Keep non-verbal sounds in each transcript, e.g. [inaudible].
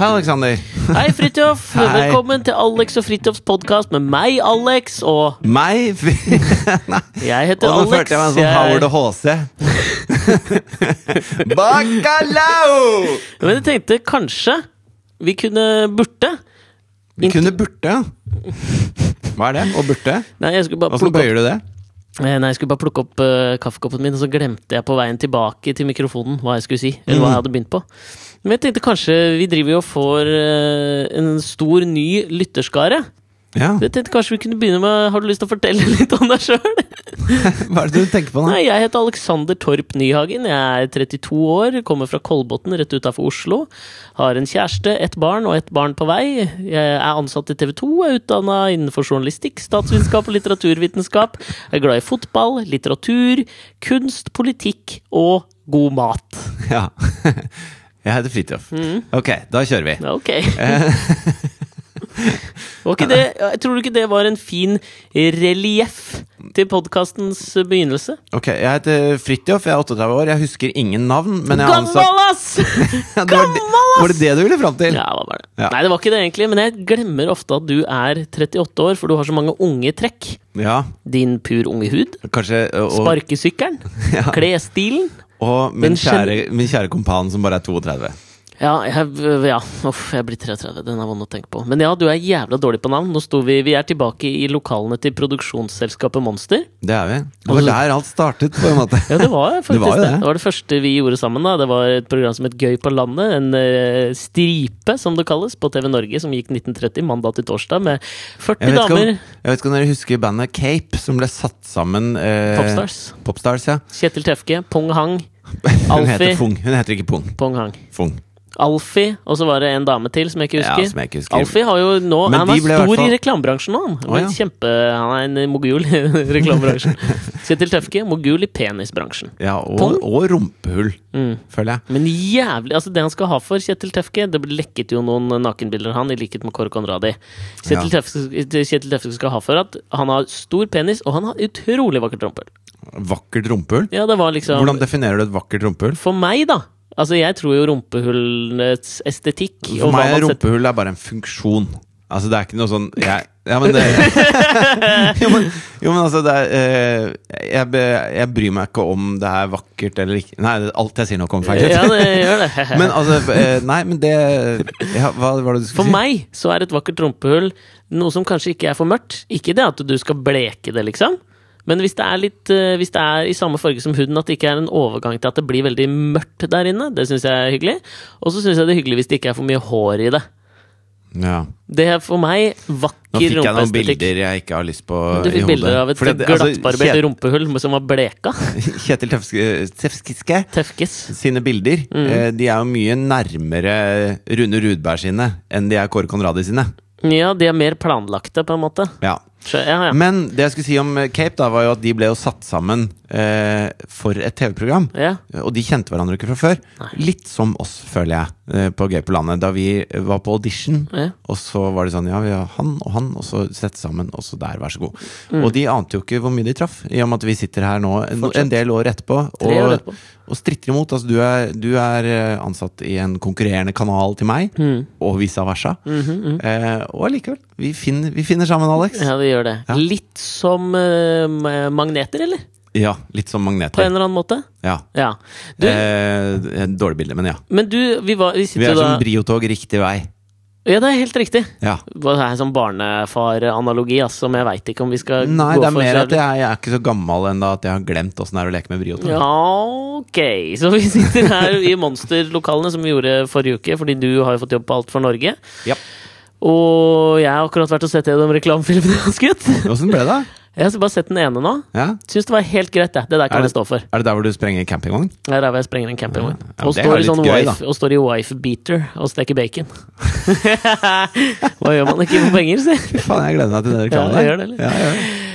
Hei, Aleksander. [laughs] Hei, Fridtjof. Velkommen til Alex og Fridtjofs podkast med meg, Alex, og Meg? [laughs] Nei. jeg heter Og nå Alex. følte jeg meg sånn Howard og HC. [laughs] Bacalao! Men jeg tenkte kanskje vi kunne burte. Vi kunne burde. Hva er det? Og burte? Nei, jeg skulle bare Hvordan bøyer du det? eh, nei, jeg skulle bare plukke opp uh, kaffekoppen min, og så glemte jeg på veien tilbake til mikrofonen hva jeg skulle si. Eller hva jeg hadde begynt på. Men jeg tenkte kanskje vi driver og får eh, en stor, ny lytterskare. Ja. Jeg tenkte kanskje vi kunne begynne med Har du lyst til å fortelle [laughs] litt om deg sjøl? [laughs] Hva er det du tenker på nå? Nei, jeg heter Alexander Torp Nyhagen. Jeg er 32 år, kommer fra Kolbotn rett utafor Oslo. Har en kjæreste, ett barn og ett barn på vei. Jeg er ansatt i TV 2, er utdanna innenfor journalistikk, statsvitenskap og litteraturvitenskap. Jeg er glad i fotball, litteratur, kunst, politikk og god mat. Ja. [laughs] Jeg heter Fridtjof. Ok, da kjører vi. Ok. [laughs] Ikke det, jeg tror du ikke det var en fin relieff til podkastens begynnelse? Ok, Jeg heter Fridtjof, jeg er 38 år. Jeg husker ingen navn. Men jeg ansatt Gammal, ass! [laughs] Det var, det, [laughs] var det det du ville fram til? Ja, det var det? Ja. Nei, det var ikke det egentlig, men jeg glemmer ofte at du er 38 år, for du har så mange unge trekk. Ja, Din pur unge hud, kanskje Og, sparkesykkelen, Ja. klesstilen. Og min, kjære, min kjære kompan som bare er 32. Ja, jeg, ja. Uff, jeg blir 33. Den er vond å tenke på. Men ja, du er jævla dårlig på navn. Nå sto vi, vi er tilbake i lokalene til produksjonsselskapet Monster. Det er vi. Det var der alt startet, på en måte. Ja, det var [laughs] faktisk det. var det. det. Var det første vi gjorde sammen. da Det var et program som het Gøy på landet. En uh, stripe, som det kalles, på TV Norge, som gikk 1930, mandag til torsdag, med 40 Jeg damer. om, jeg vet ikke om dere husker bandet Cape, som ble satt sammen uh, Popstars. Popstars, ja. Kjetil Tefke, Pong Hang, Alfie [laughs] Hun heter Fung. Hun heter ikke Pung. Pong Hang. Fung. Alfie, og så var det en dame til som jeg ikke Ja, husker. som jeg ikke husker. Alfie har jo nå Men Han er stor i stor i reklamebransjen nå, han. Oh, ja. Kjempe, han er en mogul i [laughs] reklamebransjen. [laughs] Kjetil Tøfke, mogul i penisbransjen. Ja, og, og rumpehull, Mm. føler jeg. Men jævlig Altså, det han skal ha for Kjetil Tøfke Det lekket jo noen nakenbilder av han, i likhet med Kåre Conradi. Kjetil, Ja. Tøfke, Kjetil Tøfke skal ha for at han har stor penis, og han har utrolig vakkert rumpehull. Vakkert rumpehull? Ja, det var liksom Hvordan definerer du et vakkert rumpehull? For meg, da. Altså, jeg tror jo rumpehullenes estetikk For meg er rumpehull er bare en funksjon. Altså, det er ikke noe sånn jeg, Ja, men det [laughs] jo, men, jo, men altså, det er eh, jeg, jeg bryr meg ikke om det er vakkert eller ikke Nei, alt jeg sier nå, kommer feil ut. Ja, det gjør det. [laughs] Men altså eh, Nei, men det ja, Hva var det du skulle For meg så er et vakkert rumpehull noe som kanskje ikke er for mørkt. Ikke det at du skal bleke det, liksom. Men hvis det er litt eh, Hvis det er i samme farge som huden, at det ikke er en overgang til at det blir veldig mørkt der inne, det syns jeg er hyggelig. Og så syns jeg det er hyggelig hvis det ikke er for mye hår i det. Ja. Det er for meg Nå fikk jeg noen bilder jeg ikke har lyst på Du fikk bilder av et det- altså, glattbarbert Kjet- rumpehull som var bleka. [laughs] Kjetil Tefskiske Tefkes. sine bilder Mm. eh, De er jo mye nærmere Rune Rudberg sine enn de er Kåre Conradi sine. Ja, de er mer planlagte, på en måte. Ja. Ja, ja. Men det jeg skulle si om eh, Cape, da var jo at de ble jo satt sammen eh, for et TV-program. ja. Og de kjente hverandre ikke fra før. Nei. Litt som oss, føler jeg, eh, på Gøy på landet. Da vi var på audition, Ja. og så var det sånn Ja, vi har han og han, og så sette sammen, og så der, vær så god. Mm. Og de ante jo ikke hvor mye de traff, i og med at vi sitter her nå en, en del år etterpå Tre år og, etterpå. Og stritter imot. Altså, du er, du er eh, ansatt i en konkurrerende kanal til meg, Mm. og vice versa. Mm -hmm, mm. Eh, og allikevel, vi finner, vi finner sammen, Alex. Ja, vi gjør det. Ja. Litt som uh, magneter, eller? Ja, litt som magneter. På en eller annen måte? Ja. Ja. Du, Eh, dårlig bilde, men ja. men du, vi, var, vi Vi er da som briotog riktig vei. Ja, det er helt riktig. Ja. Det er en sånn barnefar-analogi altså, som jeg veit ikke om vi skal Nei, gå det er mer at jeg, jeg er ikke så gammel ennå at jeg har glemt åssen det er å leke med briotog. Ja, ok. Så vi sitter her i monsterlokalene, som vi gjorde forrige uke, fordi du har jo fått jobb på Alt for Norge. Ja. Og jeg har akkurat vært og sett gjennom reklamefilmene jeg [laughs] har skutt. Åssen ble det? Jeg har bare sett den ene nå. Ja? Syns det var helt greit, det. Det der Er kan det- jeg stå for. Er det der hvor du sprenger campingvogn? Er der hvor jeg sprenger en campingvogn. Ja, ja, og, står sånn gøy, wife, og står i wife-beater og steker bacon. [laughs] Hva gjør man ikke for penger, si? Fy faen, jeg gleder meg til den reklamen Ja, jeg gjør det, eller? Ja, jeg gjør det.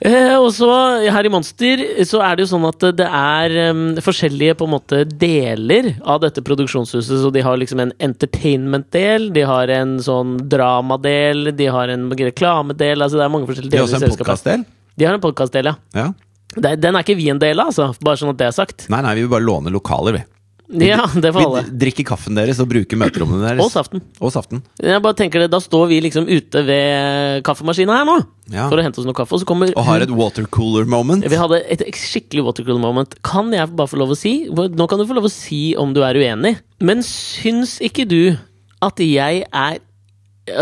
Eh, og så, her i Monster, så er det jo sånn at det er um, forskjellige på en måte deler av dette produksjonshuset. Så de har liksom en entertainment-del, de har en sånn dramadel, de har en reklamedel. Altså det er mange forskjellige deler. De har også en podkastdel? De har en podkastdel, ja. Ja. Den er ikke vi en del av, altså. Bare sånn at det er sagt. Nei, nei, vi vil bare låne lokaler, vi. Ja, det får alle. Vi drikker kaffen deres og bruker møterommene deres. Og saften. Og saften. Jeg bare tenker det, Da står vi liksom ute ved kaffemaskina her nå Ja. for å hente oss noe kaffe, og så kommer Og har et watercooler moment. Vi hadde et skikkelig watercooler moment. Kan jeg bare få lov å si Nå kan du få lov å si om du er uenig, men syns ikke du at jeg er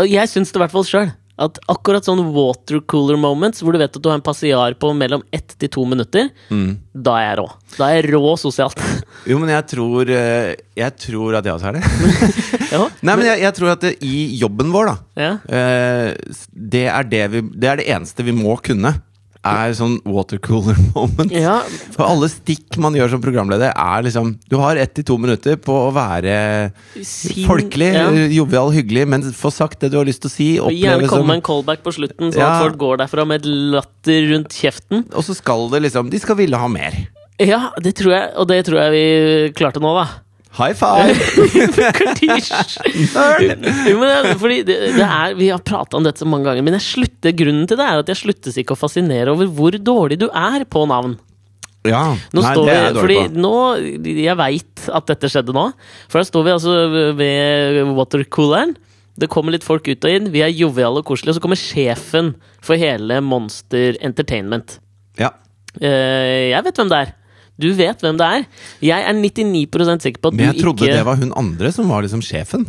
Jeg syns det i hvert fall sjøl. At akkurat sånn watercooler moments, hvor du vet at du har en passiar på mellom ett til to minutter, da er jeg rå. Da er jeg rå sosialt. [laughs] Jo, men jeg tror eh, Jeg tror at jeg også er det. [laughs] ja. Nei, men jeg, jeg tror at det, i jobben vår, da ja. eh, det, er det, vi, det er det eneste vi må kunne. Er sånn watercooler [laughs] moment. ja. For alle stikk man gjør som programleder, er liksom Du har ett til to minutter på å være Sin- folkelig, ja. eh, jovial, hyggelig, men få sagt det du har lyst til å si. Gjerne komme som med en callback på slutten, sånn Ja. at folk går derfra med et latter rundt kjeften. Og så skal det liksom De skal ville ha mer. Ja, det tror jeg, og det tror jeg vi klarte nå, da. High five! [laughs] Jo, men fordi det, det er, vi har prata om dette så mange ganger, men slutter, grunnen til det er at jeg sluttes ikke å fascinere over hvor dårlig du er på navn. Ja. Nå Nei, det er jeg fordi på. nå, Jeg veit at dette skjedde nå. For da står vi altså ved watercooleren. Det kommer litt folk ut og inn. Vi er joviale og koselige. Og så kommer sjefen for hele Monster Entertainment. Ja. Eh, jeg vet hvem det er. Du vet hvem det er. Jeg er 99 sikker på at du ikke Men jeg trodde ikke det var hun andre som var liksom sjefen.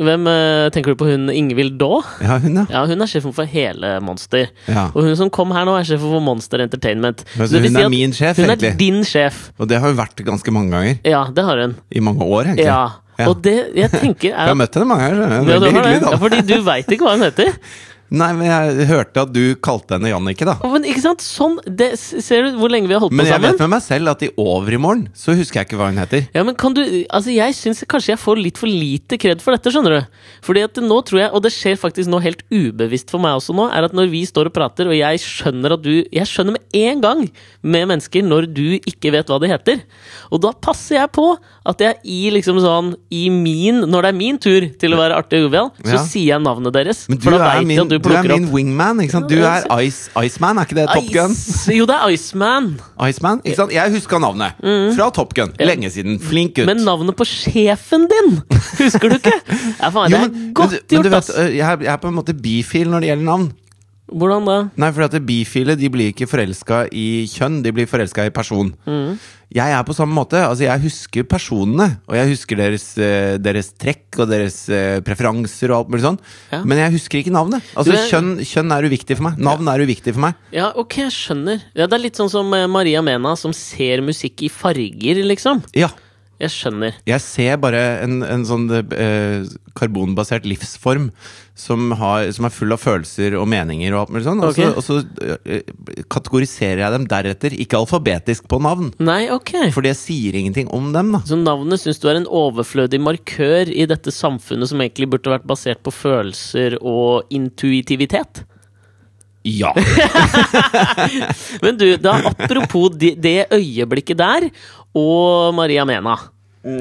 Hvem eh, Tenker du på hun Ingvild Daa? Ja, hun, ja. Ja, hun er sjefen for hele Monster. ja. Og hun som kom her nå, er sjefen for Monster Entertainment. Men hun si er min sjef, Hun er din sjef. Og det har hun vært ganske mange ganger. Ja, det har hun. I mange år, egentlig. Ja. Ja. Og det jeg tenker Jeg er har møtt henne mange ganger. Ja, hun hyggelig, Ja, da. fordi du veit ikke hva hun heter. [laughs] Nei, men jeg hørte at du kalte henne Jannicke, da. Men ikke sant? Sånn, det, Ser du hvor lenge vi har holdt på Men jeg vet med meg selv at i overmorgen så husker jeg ikke hva hun heter. Ja, men kan du Altså, jeg syns kanskje jeg får litt for lite kred for dette, skjønner du. Fordi at nå tror jeg, og det skjer faktisk nå helt ubevisst for meg også nå, er at når vi står og prater, og jeg skjønner at du Jeg skjønner med en gang med mennesker når du ikke vet hva de heter. Og da passer jeg på at jeg i liksom sånn I min Når det er min tur til å være artig og uvel, så Ja. sier jeg navnet deres. Men for da veit min, jeg at du du er min opp wingman, ikke sant? Du er Ice, Iceman, er ikke det Top Gun? Ice, jo, det er Iceman. Iceman, ikke sant? Jeg huska navnet. Fra Top Gun. Lenge siden. Flink gutt. Mm. Men navnet på sjefen din husker du ikke? [laughs] Ja, faen, det er godt men, gjort, men du vet, øh, jeg, er, jeg er på en måte bifil når det gjelder navn. Hvordan da? Nei, for at bifile de blir ikke forelska i kjønn, de blir forelska i person. Mm. Jeg er på samme måte. altså Jeg husker personene, og jeg husker deres, eh, deres trekk og deres eh, preferanser og alt mulig sånn. Ja. Men jeg husker ikke navnet. Altså er- kjønn, kjønn er uviktig for meg. Navn er uviktig for meg. Ja, ok, jeg skjønner. Ja, Det er litt sånn som eh, Maria Mena, som ser musikk i farger, liksom. Ja. Jeg skjønner. Jeg ser bare en, en sånn eh, karbonbasert livsform som, har, som er full av følelser og meninger og alt mulig sånn. Og så, Ok. og så eh, kategoriserer jeg dem deretter, ikke alfabetisk på navn. Nei, ok. Fordi jeg sier ingenting om dem, da. Så navnet syns du er en overflødig markør i dette samfunnet som egentlig burde vært basert på følelser og intuitivitet? Ja. [laughs] Men du, da apropos det, det øyeblikket der, og Maria Mena.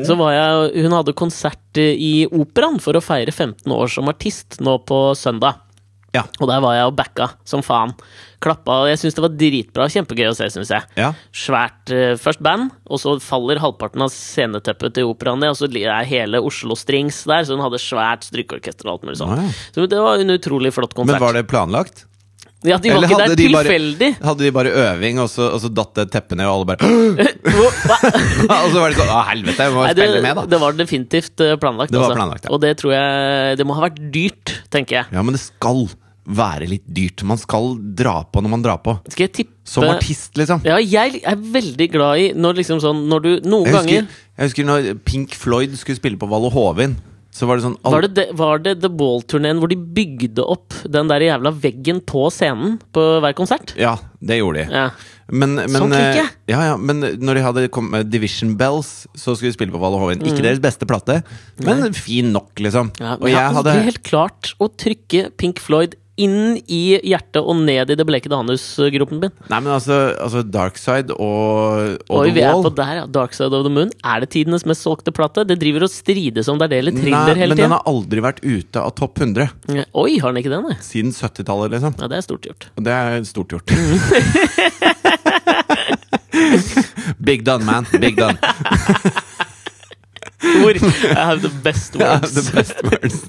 Så var jeg, Hun hadde konsert i Operaen for å feire 15 år som artist nå på søndag. Ja. Og der var jeg og backa som faen. Klappa, og Jeg syns det var dritbra. Kjempegøy å se, syns jeg. ja. Svært eh, Først band, og så faller halvparten av sceneteppet til operaen ned. Og så er hele Oslo Strings der, så hun hadde svært strykeorkester og alt mulig sånn. Ah, ja. Så det var en utrolig flott konsert. Men var det planlagt? Ja, de var Eller ikke der de bare- tilfeldig. Hadde de bare øving, og så, og så datt det teppet ned, og alle bare [gasps] [laughs] Og så var det sånn Å, helvete, jeg må Nei, spille med, da. det var definitivt eh, planlagt. Det var altså. planlagt, ja. Og det tror jeg Det må ha vært dyrt, tenker jeg. Ja, men det skal være litt dyrt. Man skal dra på når man drar på. Skal jeg tippe Som artist, liksom. Ja, jeg er veldig glad i når liksom sånn Når du Noen Jeg ganger husker, jeg husker når Pink Floyd skulle spille på Valle Hovin. Så var det sånn var det, var det The Ball-turneen hvor de bygde opp den der jævla veggen på scenen på hver konsert? Ja, det gjorde de. Ja. Men, men, sånn jeg. eh, Ja, ja, men når de hadde kommet med Division Bells, så skulle de spille på Valle Hovin. Ikke deres beste plate, men fin nok, liksom. Mm. Ja, og jeg jeg hadde helt klart å trykke Pink Floyd inn i hjertet og ned i det bleke anusgropen min. Nei, men altså, altså Dark Side og, og Oi, The vi er på der, ja. Dark Side of the Moon. Er det tidenes mest solgte plate? Det driver og strides om det er det eller thriller hele men den har aldri vært ute av topp 100 Oi, har den ikke den? nei? siden 70-tallet, liksom. Ja, det er stort gjort. Og det er stort gjort. [laughs] Big done, man. Big done. ord! I have the best Ja, words. the best words.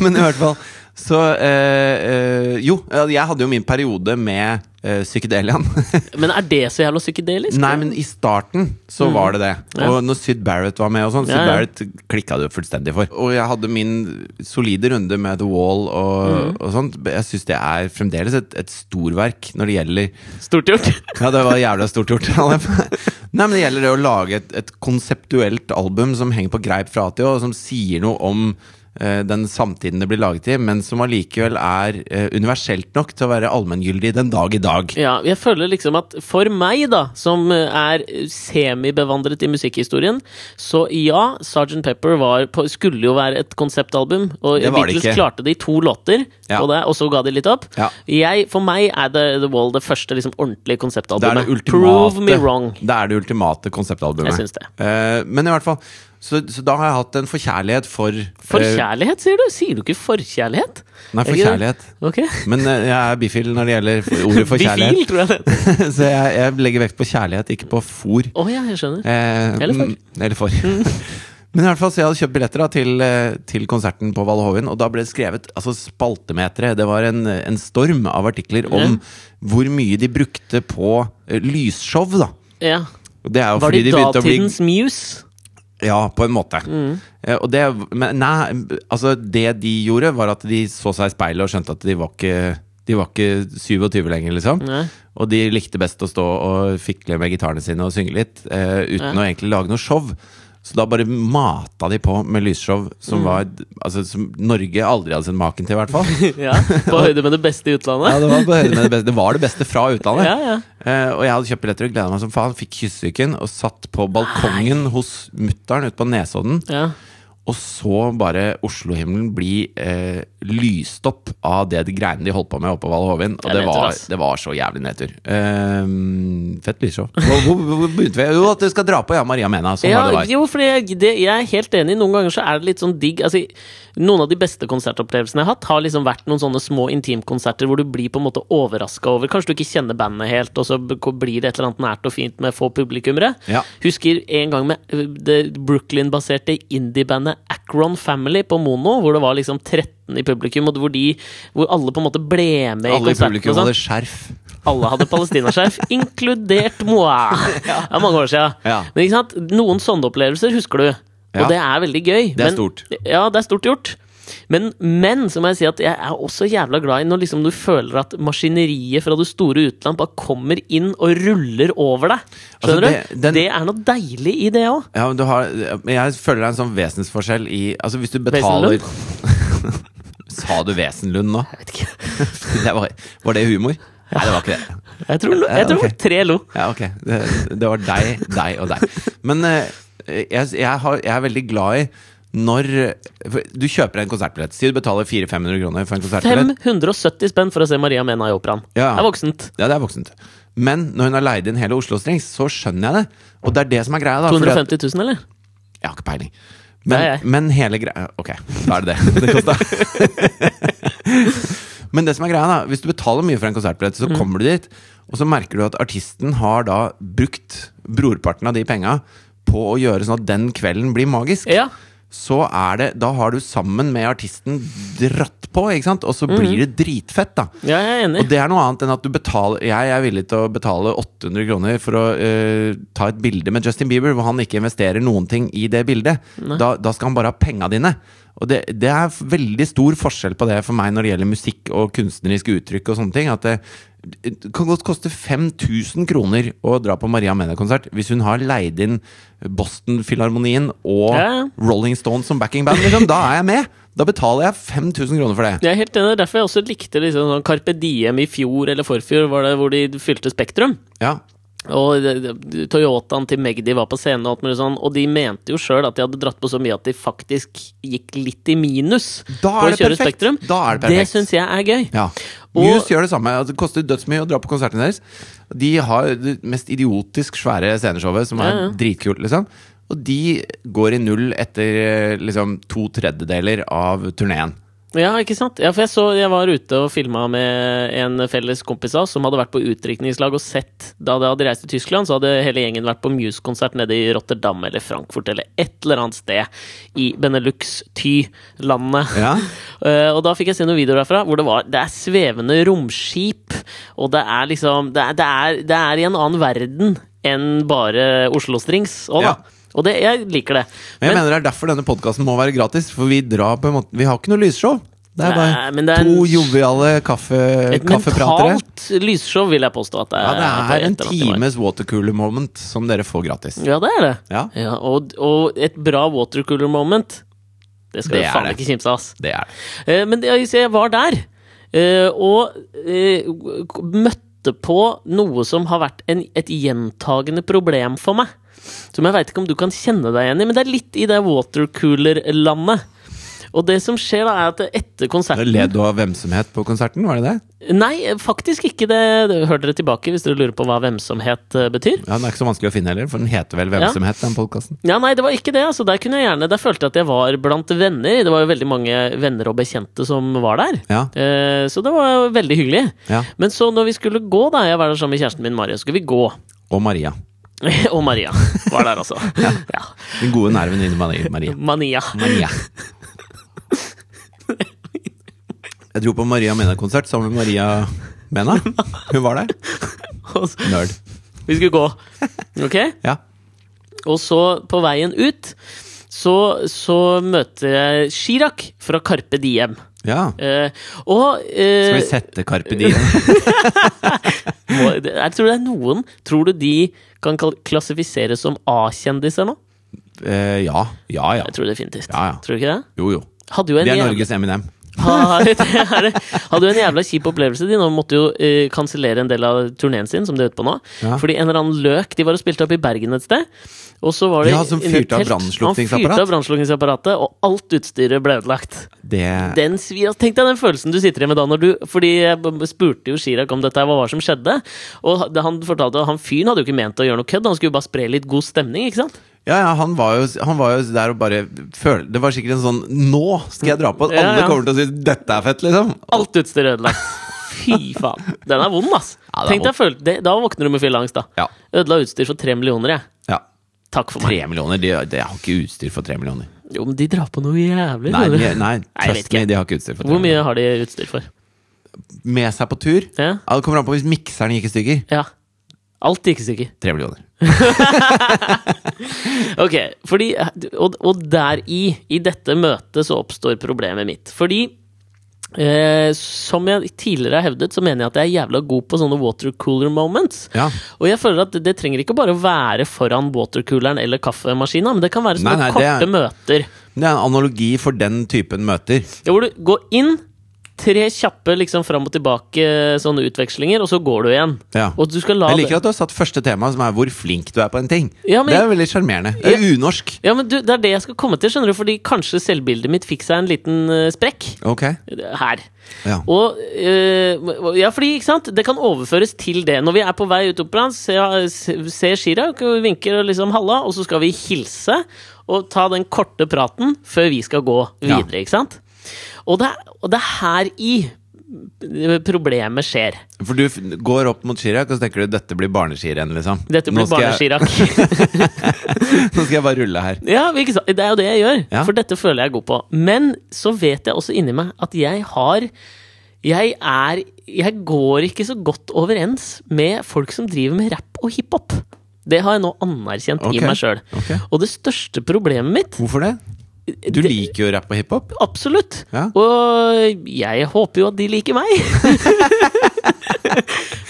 Men i hvert fall så eh, eh, Jo, jeg hadde jo min periode med eh, psykedeliaen. [laughs] Men er det så jævla psykedelisk? Nei, men i starten så var det det. Mm. Ja. Og når Syd Barrett var med og sånn, Syd Ja. Barrett klikka det jo fullstendig for. Og jeg hadde min solide runde med The Wall og, Mm. og sånt. Jeg syns det er fremdeles et, et storverk når det gjelder Stort gjort. [laughs] Ja, det var jævla stort gjort. [laughs] Nei, men det gjelder det å lage et, et konseptuelt album som henger på greip fra A til Å, og som sier noe om den samtiden det blir laget i, men som allikevel er eh, universelt nok til å være allmenngyldig den dag i dag. Ja, jeg føler liksom at for meg, da, som eh, er semibevandret i musikkhistorien, så ja, Sgt. Pepper var på, skulle jo være et konseptalbum, og Det var det Beatles ikke. klarte det i to låter, Ja. og, det, og så ga de litt opp. Ja. Jeg, for meg er The, The Wall det første liksom, ordentlige Det er konseptalbumet. det ultimate, Prove me wrong. Det er det ultimate konseptalbumet. Jeg syns det. Uh, men i hvert fall så, så da har jeg hatt en forkjærlighet for eh, Forkjærlighet, sier du? Sier du ikke forkjærlighet? Nei, forkjærlighet. Ok. Men eh, jeg er bifil når det gjelder ordet [laughs] forkjærlighet. Bifil, tror jeg det [laughs] så jeg, jeg legger vekt på kjærlighet, ikke på fòr. Oh, ja, jeg skjønner. Eh, Eller for. mm, Eller for. [laughs] Men i hvert fall, så jeg hadde kjøpt billetter da, til, eh, til konserten på Valle Hovin, og da ble det skrevet altså, spaltemetere. Det var en, en storm av artikler om hvor mye de brukte på uh, lysshow. da. Jo Var de begynte å bli datidens Muse? Ja, på en måte. Mm. Eh, og det, men nei, altså det de gjorde, var at de så seg i speilet og skjønte at de var ikke de var ikke 27 lenger, liksom. Nei. Og de likte best å stå og fikle med gitarene sine og synge litt, eh, uten nei. å egentlig lage noe show. Så da bare mata de på med lysshow Mm. som var Altså som Norge aldri hadde sett maken til, i hvert fall. [laughs] Ja, På høyde med det beste i utlandet? [laughs] Ja, det, var på høyde med det, beste. det var det beste fra utlandet. Ja, ja. Eh, og jeg hadde kjøpt billetter og gleda meg som faen. Fikk kyssesyken og satt på balkongen hos mutter'n ute på Nesodden. ja. Og så bare Oslo-himmelen bli eh, lyst opp av det de greiene de holdt på med oppe på Valle Hovin. Og Det det var, det var så jævlig nedtur. Eh, fett lysshow. Hvor, hvor, hvor begynte vi? Jo, at du skal dra på Ja Maria Mena. Sånn ja, var det var. jo, for jeg, det, jeg er helt enig. Noen ganger så er det litt sånn digg altså, Noen av de beste konsertopplevelsene jeg har hatt, har liksom vært noen sånne små intimkonserter hvor du blir på en måte overraska over Kanskje du ikke kjenner bandet helt, og så blir det et eller annet nært og fint med få publikummere. Ja. Husker en gang med det Brooklyn-baserte indie-bandet Acron Family på Mono, hvor det var liksom 13 i publikum, og hvor, de, hvor alle på en måte ble med Alle i konserten. publikum i publikum hadde skjerf. Alle hadde palestinaskjerf, [laughs] inkludert moi. Det er mange år siden. Ja. Men ikke sant? noen sånne opplevelser husker du, og Ja. det er veldig gøy. Det er men, stort. Ja, det er stort gjort. Men, men så må jeg si at jeg er også jævla glad i når liksom du føler at maskineriet fra det store utland bare kommer inn og ruller over deg. Skjønner Altså, du? det- den- Det er noe deilig i det òg. Ja, men har, jeg føler det er en sånn vesensforskjell i Altså hvis du betaler [laughs] Sa du Wesenlund nå? Jeg vet ikke. [laughs] Det var, var det humor? Nei, det var ikke det. Jeg tror, jeg tror okay. tre lo. Ja, ok. Det, det var deg, deg og deg. Men eh, jeg, jeg, har, jeg er veldig glad i når Du kjøper en konsertbillett. Si du betaler 400-500 kroner for en konsertbillett. 570 spenn for å se Maria Mena i operaen. Ja. Det er voksent. Ja, det er voksent. Men når hun har leid inn hele Oslo Strings, så skjønner jeg det. Og det er det som er greia. da 250 000, eller? Jeg har ikke peiling. Men, jeg. men hele greia Ok, da er det det. det kosta. [laughs] men det som er greia, da hvis du betaler mye for en konsertbillett, Mm. så kommer du dit, og så merker du at artisten har da brukt brorparten av de penga på å gjøre sånn at den kvelden blir magisk. Ja. Så er det Da har du sammen med artisten dratt på, ikke sant? Og så blir det dritfett, da. ja, jeg er enig. Og det er noe annet enn at du betaler Jeg er villig til å betale 800 kroner for å uh, ta et bilde med Justin Bieber, hvor han ikke investerer noen ting i det bildet. Da, da skal han bare ha penga dine. Og det, det er veldig stor forskjell på det for meg når det gjelder musikk og kunstnerisk uttrykk og sånne ting. At det, det kan godt koste 5000 kroner å dra på Maria Mena-konsert hvis hun har leid inn Boston-filharmonien og Ja, ja. Rolling Stones som backingband. Liksom. Da er jeg med! Da betaler jeg 5000 kroner for det. Jeg er helt enig, derfor jeg også likte liksom sånn Carpe Diem i fjor eller forfjor, var det hvor de fylte Spektrum. Ja, Og Toyotaen til Magdi var på scenen, og alt mulig sånn, og de mente jo sjøl at de hadde dratt på så mye at de faktisk gikk litt i minus på å kjøre perfekt. Spektrum. Da er det det syns jeg er gøy. Ja. Muse gjør det samme. Altså, Det koster dødsmye å dra på konserten deres. De har det mest idiotisk svære sceneshowet, som er Ja, ja. dritkult, liksom. Og de går i null etter eh, liksom to tredjedeler av turneen. Ja, ikke sant? Ja, for jeg, så, jeg var ute og filma med en felles kompis av oss som hadde vært på utdrikningslag og sett Da de hadde reist til Tyskland, så hadde hele gjengen vært på Muse-konsert nede i Rotterdam eller Frankfurt eller et eller annet sted i Benelux-Ty-landet. Ja. Uh, [laughs] og da fikk jeg se noen videoer derfra hvor det var Det er svevende romskip, og det er liksom Det er, det er, det er i en annen verden enn bare Oslo Strings òg, da. Ja. Og det, jeg liker det. Men jeg mener det er derfor denne podkasten må være gratis, for vi drar på en måte Vi har ikke noe lysshow. Det er bare Nei, det er to joviale kaffe, et kaffepratere. mentalt lysshow, vil jeg påstå at det er. Ja, det er en times watercooler moment som dere får gratis. Ja, det er det. Ja, og, og et bra watercooler moment. Det skal Det du faen det. ikke kimse av, det er det. Eh, men det, jeg var der, eh, og eh, møtte på noe som har vært en, et gjentagende problem for meg. Som jeg veit ikke om du kan kjenne deg igjen i, men det er litt i det watercooler-landet. Og det som skjer, da, er at etter konserten Led du av vemsomhet på konserten, var det det? Nei, faktisk ikke det. Hør dere tilbake hvis dere lurer på hva hvemsomhet eh, betyr. Ja, Den er ikke så vanskelig å finne heller, for den heter vel Hvemsomhet, den podkasten. Ja, nei, det var ikke det. altså Der kunne jeg gjerne Der følte jeg at jeg var blant venner. Det var jo veldig mange venner og bekjente som var der. Ja. Eh, så det var veldig hyggelig. ja. Men så når vi skulle gå, da jeg var der sammen med kjæresten min Maria, skulle vi gå. Og Maria. [laughs] og Maria var der også. [laughs] ja. Den gode nerven din, Maria. Mania. Mania. Jeg dro på Maria Mena-konsert sammen med Maria Mena. Hun var der. Nerd. vi skulle gå. Ok? Ja. Og så, på veien ut, så, så møter jeg Chirag fra Carpe Diem. Ja. Eh, og eh, Skal vi sette Carpe Diem? [laughs] Jeg tror det er noen Tror du de kan klassifiseres som A-kjendiser nå? Eh, ja. Ja, ja. Jeg tror definitivt. Ja, ja. Tror du ikke det? Jo, jo. Hadde jo en Det er Norges Eminem. Hadde jo en jævla kjip opplevelse. De nå måtte jo uh, kansellere en del av turneen sin, som de er ute på nå. Ja. Fordi en eller annen løk De var og spilte opp i Bergen et sted. Og så var det Ja, som fyrte av brannslukningsapparatet? Han fyrte av brannslukningsapparatet, og alt utstyret ble ødelagt. Det Den svir, Tenk deg den følelsen du sitter i med da når du Fordi jeg spurte jo Chirag om dette, hva var som skjedde. Og han fortalte at han fyren hadde jo ikke ment å gjøre noe kødd, han skulle jo bare spre litt god stemning, ikke sant? Ja, ja, han var, jo, han var jo der og bare følte Det var sikkert en sånn Nå skal jeg dra på! Ja, Alle ja. kommer til å si 'dette er fett', liksom. Alt utstyret ødelagt. Fy faen. Den er vond, ass. Ja, Tenk deg Da våkner du med fylleangst, da. Ja. Ødela utstyr for tre millioner, jeg. Takk for meg. Tre millioner? De, de har ikke utstyr for tre millioner. Jo, men de drar på noe jævlig. Nei, de, nei trust me, de har ikke utstyr for tre Hvor mye har de utstyr for? Med seg på tur? Ja? Det kommer an på hvis mikseren gikk i stykker. ja. Alt gikk i stykker. Tre millioner. [laughs] Ok, fordi Og, og der i, i dette møtet, så oppstår problemet mitt. Fordi eh, som jeg tidligere har hevdet, så mener jeg at jeg er jævla god på sånne watercooler moments. Ja. Og jeg føler at det trenger ikke bare å være foran watercooleren eller kaffemaskina, men det kan være sånne Nei, nei, det korte er- møter. Det er en analogi for den typen møter. Ja, hvor du går inn, tre kjappe liksom fram og tilbake sånne utvekslinger, og så går du igjen. Ja. Du Jeg liker at du har satt første tema, som er hvor flink du er på en ting. Ja, det er veldig sjarmerende. Det er unorsk. Ja, men du, Det er det jeg skal komme til, skjønner du, fordi kanskje selvbildet mitt fikk seg en liten eh, sprekk. Ok. Her. Ja. Og eh, Ja, fordi, ikke sant, det kan overføres til det. Når vi er på vei ut operaen, ser, se Chirag vinker og liksom halla, og så skal vi hilse og ta den korte praten før vi skal gå Ja. videre, ikke sant? Og det, er- og det er her i problemet skjer. For du går opp mot Chirag, og så tenker du dette blir barneskirenn, liksom. Dette blir skal barne-Chirag. [laughs] Nå skal jeg bare rulle her. Ja? Det er jo det jeg gjør, Ja. for dette føler jeg god på. Men så vet jeg også inni meg at jeg har Jeg er Jeg går ikke så godt overens med folk som driver med rap og hiphop. Det har jeg nå anerkjent okay. i meg sjøl. Okay. Og det største problemet mitt Hvorfor det? Du liker jo rapp og hiphop. Absolutt. Ja. Og jeg håper jo at de liker meg. [laughs]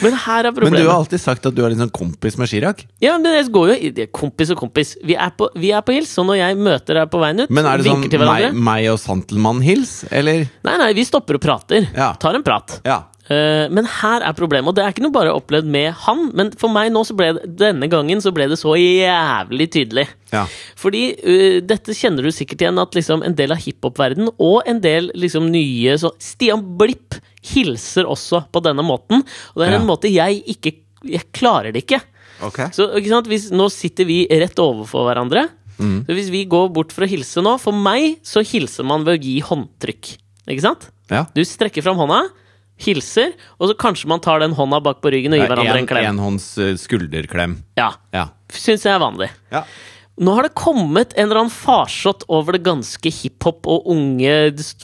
Men her er problemet. Men du har alltid sagt at du er litt sånn kompis med Chirag. Ja, men jeg går jo det Kompis og kompis. Vi er på, vi er på hils, så når jeg møter deg på veien ut, Men er det sånn meg, meg og Santelmann-hils, eller? Nei, nei, vi stopper og prater. Ja. Tar en prat. Ja. Eh, men her er problemet, og det er ikke noe bare opplevd med han, men for meg nå så ble det, denne gangen så ble det så jævlig tydelig. ja. Fordi uh, dette kjenner du sikkert igjen, at liksom en del av hiphop-verden og en del liksom nye så Stian Blipp hilser også på denne måten, og det er Ja. en måte jeg ikke Jeg klarer det ikke. Okay. Så ikke sant? Hvis, Nå sitter vi rett overfor hverandre. Mm. Så hvis vi går bort for å hilse nå For meg så hilser man ved å gi håndtrykk. Ikke sant? Ja. Du strekker fram hånda, hilser, og så kanskje man tar den hånda bak på ryggen og gir hverandre en klem. Enhånds hånds skulderklem. Ja, Ja. Syns jeg er vanlig. ja. Nå har det kommet en eller annen farsott over det ganske hiphop og unge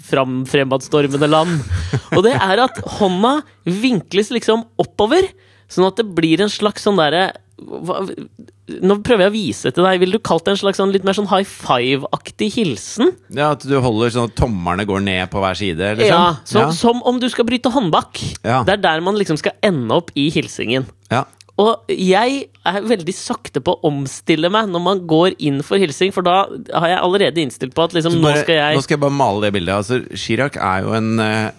fram, fremadstormende land. [laughs] Og det er at hånda vinkles liksom oppover, sånn at det blir en slags sånn derre hva- Nå prøver jeg å vise til deg. Ville du kalt det en slags sånn litt mer sånn high five-aktig hilsen? ja, at du holder sånn at tommerne går ned på hver side, liksom? Ja, så, ja. Som om du skal bryte håndbak. Ja. Det er der man liksom skal ende opp i hilsingen. ja. Og jeg er veldig sakte på å omstille meg når man går inn for hilsing, for da har jeg allerede innstilt på at liksom, bare, nå skal jeg nå skal jeg bare male det bildet. Altså, Chirag er jo en, eh,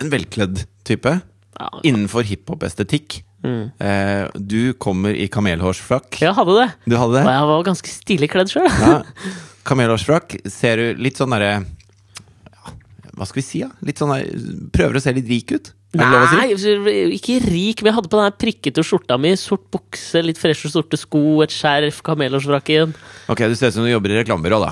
en velkledd type. Ja. Innenfor hiphop-estetikk. Eh, du kommer i kamelhårsfrakk. Jeg hadde det. Du hadde Og jeg var ganske stilig kledd sjøl. Ja. [laughs] Kamelhårsfrakk. Ser du litt sånn derre ja, Hva skal vi si, da? Litt sånn der, Prøver å se litt rik ut? Det å si? Nei, ikke rik, men jeg hadde på den prikkete skjorta mi. Sort bukse, litt freshe sorte sko, et skjerf, kamelhårsfrakken. Ok, du ser ut som du jobber i reklamebyrå, da.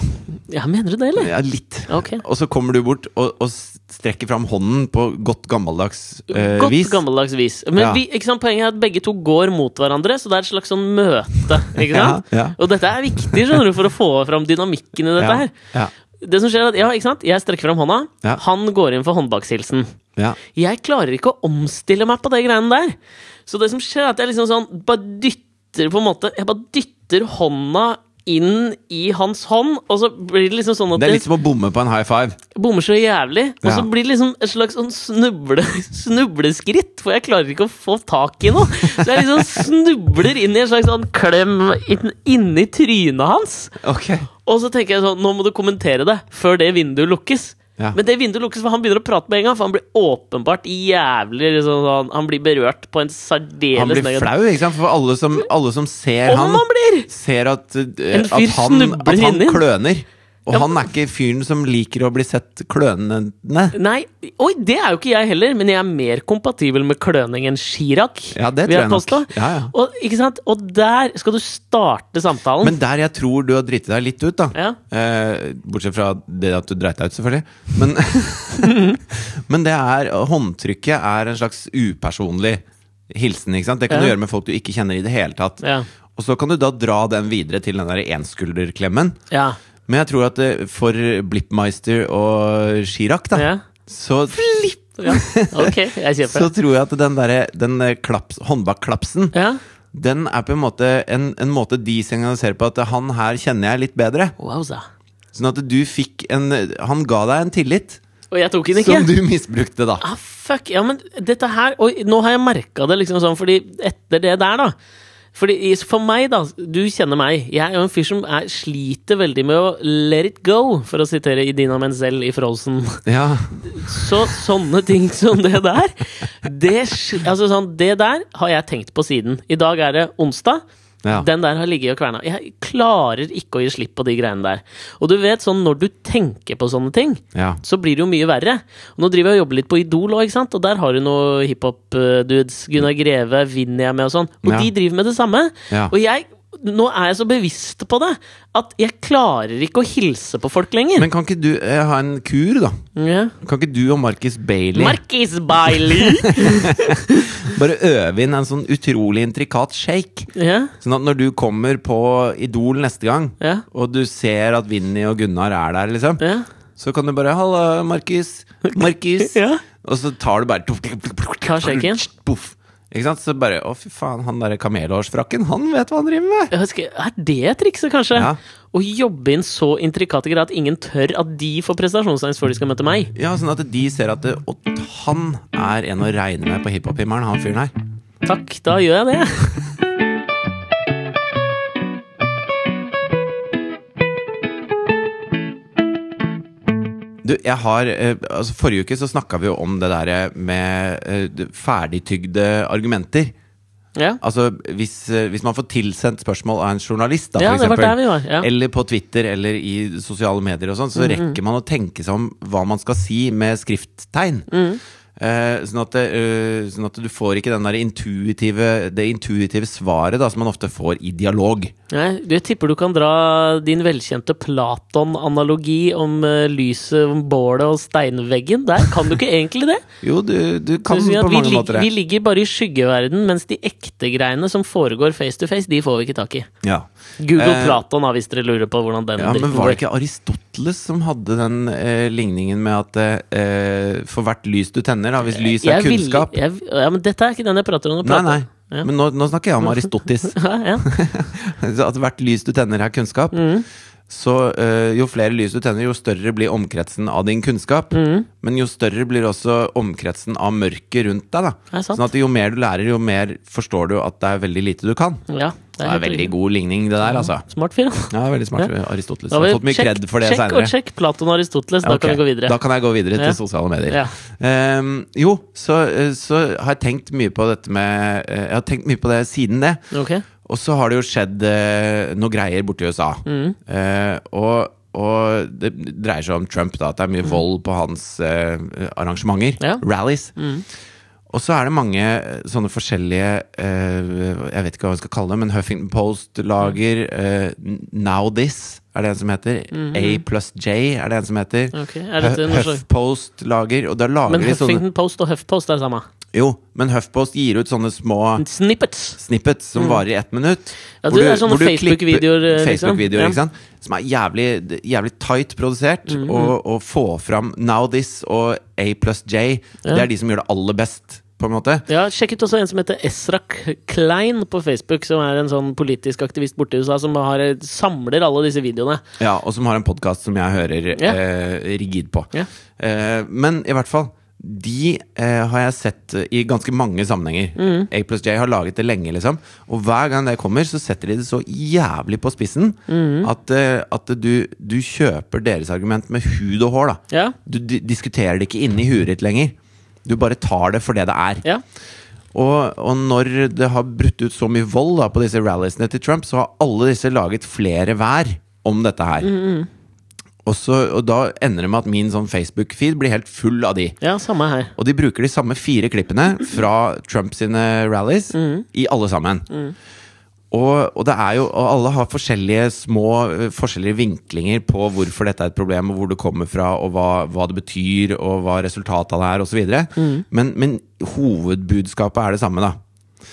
Ja, mener du det, eller? Ja, litt. Okay. Og så kommer du bort og, og strekker fram hånden på godt gammeldags eh, Godt vis. gammeldags vis. Men Ja. vi, sant, poenget er at begge to går mot hverandre, så det er et slags sånn møte. [laughs] Ja, ja. Og dette er viktig du, for å få fram dynamikken i dette her. Det som skjer er at? Jeg strekker fram hånda, han går inn for håndbakshilsen. ja. Jeg klarer ikke å omstille meg på de greiene der. Så det som skjer, er at jeg liksom sånn bare dytter på en måte Jeg bare dytter hånda inn i hans hånd, og så blir det liksom sånn at Det er litt som å bomme på en high five. bommer så jævlig. Og så blir det liksom et slags sånn snuble, [laughs] snubleskritt, for jeg klarer ikke å få tak i noe. Så jeg liksom snubler inn i en slags sånn klem inn, inni trynet hans. Okay. Og så tenker jeg sånn, nå må du kommentere det før det vinduet lukkes. Ja. Men det vinduet lukkes, for han begynner å prate med en gang. For han blir åpenbart jævlig liksom, sånn, Han blir berørt på en særdeles Han blir negativ- flau, ikke sant? For alle som, alle som ser Om han, han blir! ser at, uh, at, han, at han kløner. Og Ja. han er ikke fyren som liker å bli sett klønende. Nei, oi, det er jo ikke jeg heller, men jeg er mer kompatibel med kløning enn Chirag. Ja, det tror jeg nok. Ja, ja. Og, ikke sant? og der skal du starte samtalen. Men der jeg tror du har driti deg litt ut, da Ja. eh, Bortsett fra det at du dreit deg ut, selvfølgelig. Men, [laughs] men det er Håndtrykket er en slags upersonlig hilsen. ikke sant? Det kan du gjøre med folk du ikke kjenner i det hele tatt. Ja. Og så kan du da dra den videre til den der enskulderklemmen. ja. Men jeg tror at eh, for Blippmeister og Chirac, da, Ja. så, ja. Okay, [laughs] så tror jeg at den, derre- den eh, klaps, håndbakklapsen Ja. den er på en måte en, en måte de signaliserer på at han her kjenner jeg litt bedre. Wowza. Sånn at du fikk en Han ga deg en tillit Og jeg tok den ikke. som du misbrukte, da. Ah, fuck, ja, men dette her Oi, nå har jeg merka det liksom sånn, fordi etter det der, da fordi For meg, da, du kjenner meg. Jeg er jo en fyr som er, sliter veldig med å let it go, for å sitere Idina Menzel i Frozen. Ja, Så sånne ting som det der det, altså sånn, det der har jeg tenkt på siden. I dag er det onsdag. Ja. Den der har ligget og kverna. Jeg klarer ikke å gi slipp på de greiene der. Og du vet, sånn når du tenker på sånne ting, ja. så blir det jo mye verre. Og nå driver jeg og jobber litt på Idol òg? Og der har du noe hiphop-dudes. Gunnar Greve vinner jeg med og sånn. Og Ja. de driver med det samme. Og jeg Nå er jeg så bevisst på det at jeg klarer ikke å hilse på folk lenger. Men kan ikke du eh, ha en kur, da? ja. Kan ikke du og Marcus Bailey Marcus Bailey! [laughs] bare øve inn en sånn utrolig intrikat shake? ja, Sånn at når du kommer på Idol neste gang, ja, og du ser at Vinni og Gunnar er der, liksom, ja. så kan du bare 'Halla, Markus'. Markus. [laughs] Ja. Og så tar du bare Ta shaken. Poff. Ikke sant? Så bare Å, fy faen, han derre kamelhårsfrakken, han vet hva han driver med! Husker, er det trikset, kanskje? Ja. Å jobbe inn så intrikate greier at ingen tør at de får prestasjonsangst før de skal møte meg? Ja, sånn at de ser at det, han er en å regne med på hiphop-himmelen, han fyren her. Takk, da gjør jeg det. [laughs] Du, jeg har eh, altså Forrige uke så snakka vi jo om det der med eh, ferdigtygde argumenter. Ja, Altså hvis, eh, hvis man får tilsendt spørsmål av en journalist, da, ja for eksempel, var. Ja. eller på Twitter eller i sosiale medier og sånn, så rekker man å tenke seg om hva man skal si med skrifttegn. Eh, sånn, at eh, sånn at du får ikke intuitive, det intuitive svaret da, som man ofte får i dialog. Nei, du, jeg tipper du kan dra din velkjente Platon-analogi om uh, lyset, om bålet og steinveggen. Der kan du ikke egentlig det. [laughs] Jo, du, du kan Du på mange lig- måter vi ligger bare i skyggeverden, mens de ekte greiene som foregår face to face, de får vi ikke tak i. Ja. Google Eh, Platon, da, hvis dere lurer på hvordan den Ja, men var det ikke Aristoteles som hadde den eh, ligningen med at eh, for hvert lys du tenner, da, hvis lys er Jeg vil- kunnskap jeg, ja, men dette er ikke den jeg prater om. Nei, nei. Ja. Men nå, nå snakker jeg om Aristotis. [laughs] Ja. [laughs] At hvert lys du tenner, er kunnskap. Mm. Så eh, jo flere lys du tenner, jo større blir omkretsen av din kunnskap. Mm. Men jo større blir også omkretsen av mørket rundt deg. da. Sånn at jo mer du lærer, jo mer forstår du at det er veldig lite du kan. ja, Det er helt veldig riktig. god ligning, det der, altså. Smart fyr. da. Ja, er veldig smart. Aristoteles Jeg har fått mye kred for det seinere. og sjekk Platon og Aristoteles, da kan vi gå videre. Da kan jeg gå videre til Ja. sosiale medier. Ja. Ehm, jo, så, så har jeg tenkt mye på dette med eh, Jeg har tenkt mye på det siden det. Ok. Og så har det jo skjedd eh, noe greier borti USA. Mm. Eh, og, og det dreier seg om Trump, da. At det er mye vold på hans eh, arrangementer. Ja. Rallies. Mm. Og så er det mange eh, sånne forskjellige uh, Jeg vet ikke hva vi skal kalle det, men Huffington Post lager uh, Now This, er det en som heter. A pluss J er det en som heter. Okay, Huff HuffPost lager, lager Men Huffington sånne Post og HuffPost er det samme. Jo, men HuffPost gir ut sånne små Snippets! snippets som varer i ett minutt. Mm. Ja, det er sånne Facebook-videoer, eh, liksom. Ja. Som er jævlig, jævlig tight produsert. Mm, Og, og få fram Now This og A pluss J. Ja. Det er de som gjør det aller best, på en måte. Ja, Sjekk ut også en som heter Esrak Klein på Facebook, som er en sånn politisk aktivist borte i USA, som har, samler alle disse videoene. Ja, Og som har en podkast som jeg hører eh, rigid på. Eh, men i hvert fall. De eh, har jeg sett eh, i ganske mange sammenhenger. Mm. A pluss J har laget det lenge, liksom. Og hver gang det kommer, så setter de det så jævlig på spissen Mm. at, eh, at du, du kjøper deres argument med hud og hår. da Ja, Du di diskuterer det ikke inni huet ditt lenger. Du bare tar det for det det er. ja. Og, og når det har brutt ut så mye vold da, på disse ralliesene til Trump, så har alle disse laget flere hver om dette her. Mm, Og, så, og da ender det med at min sånn Facebook-feed blir helt full av de. ja samme her. Og de bruker de samme fire klippene fra Trump sine rallies Mm. i alle sammen. Og, og det er jo Og alle har forskjellige små eh, forskjellige vinklinger på hvorfor dette er et problem, og hvor det kommer fra, og hva, hva det betyr, og hva resultatet av det er, osv. Mm. Men, men hovedbudskapet er det samme, da.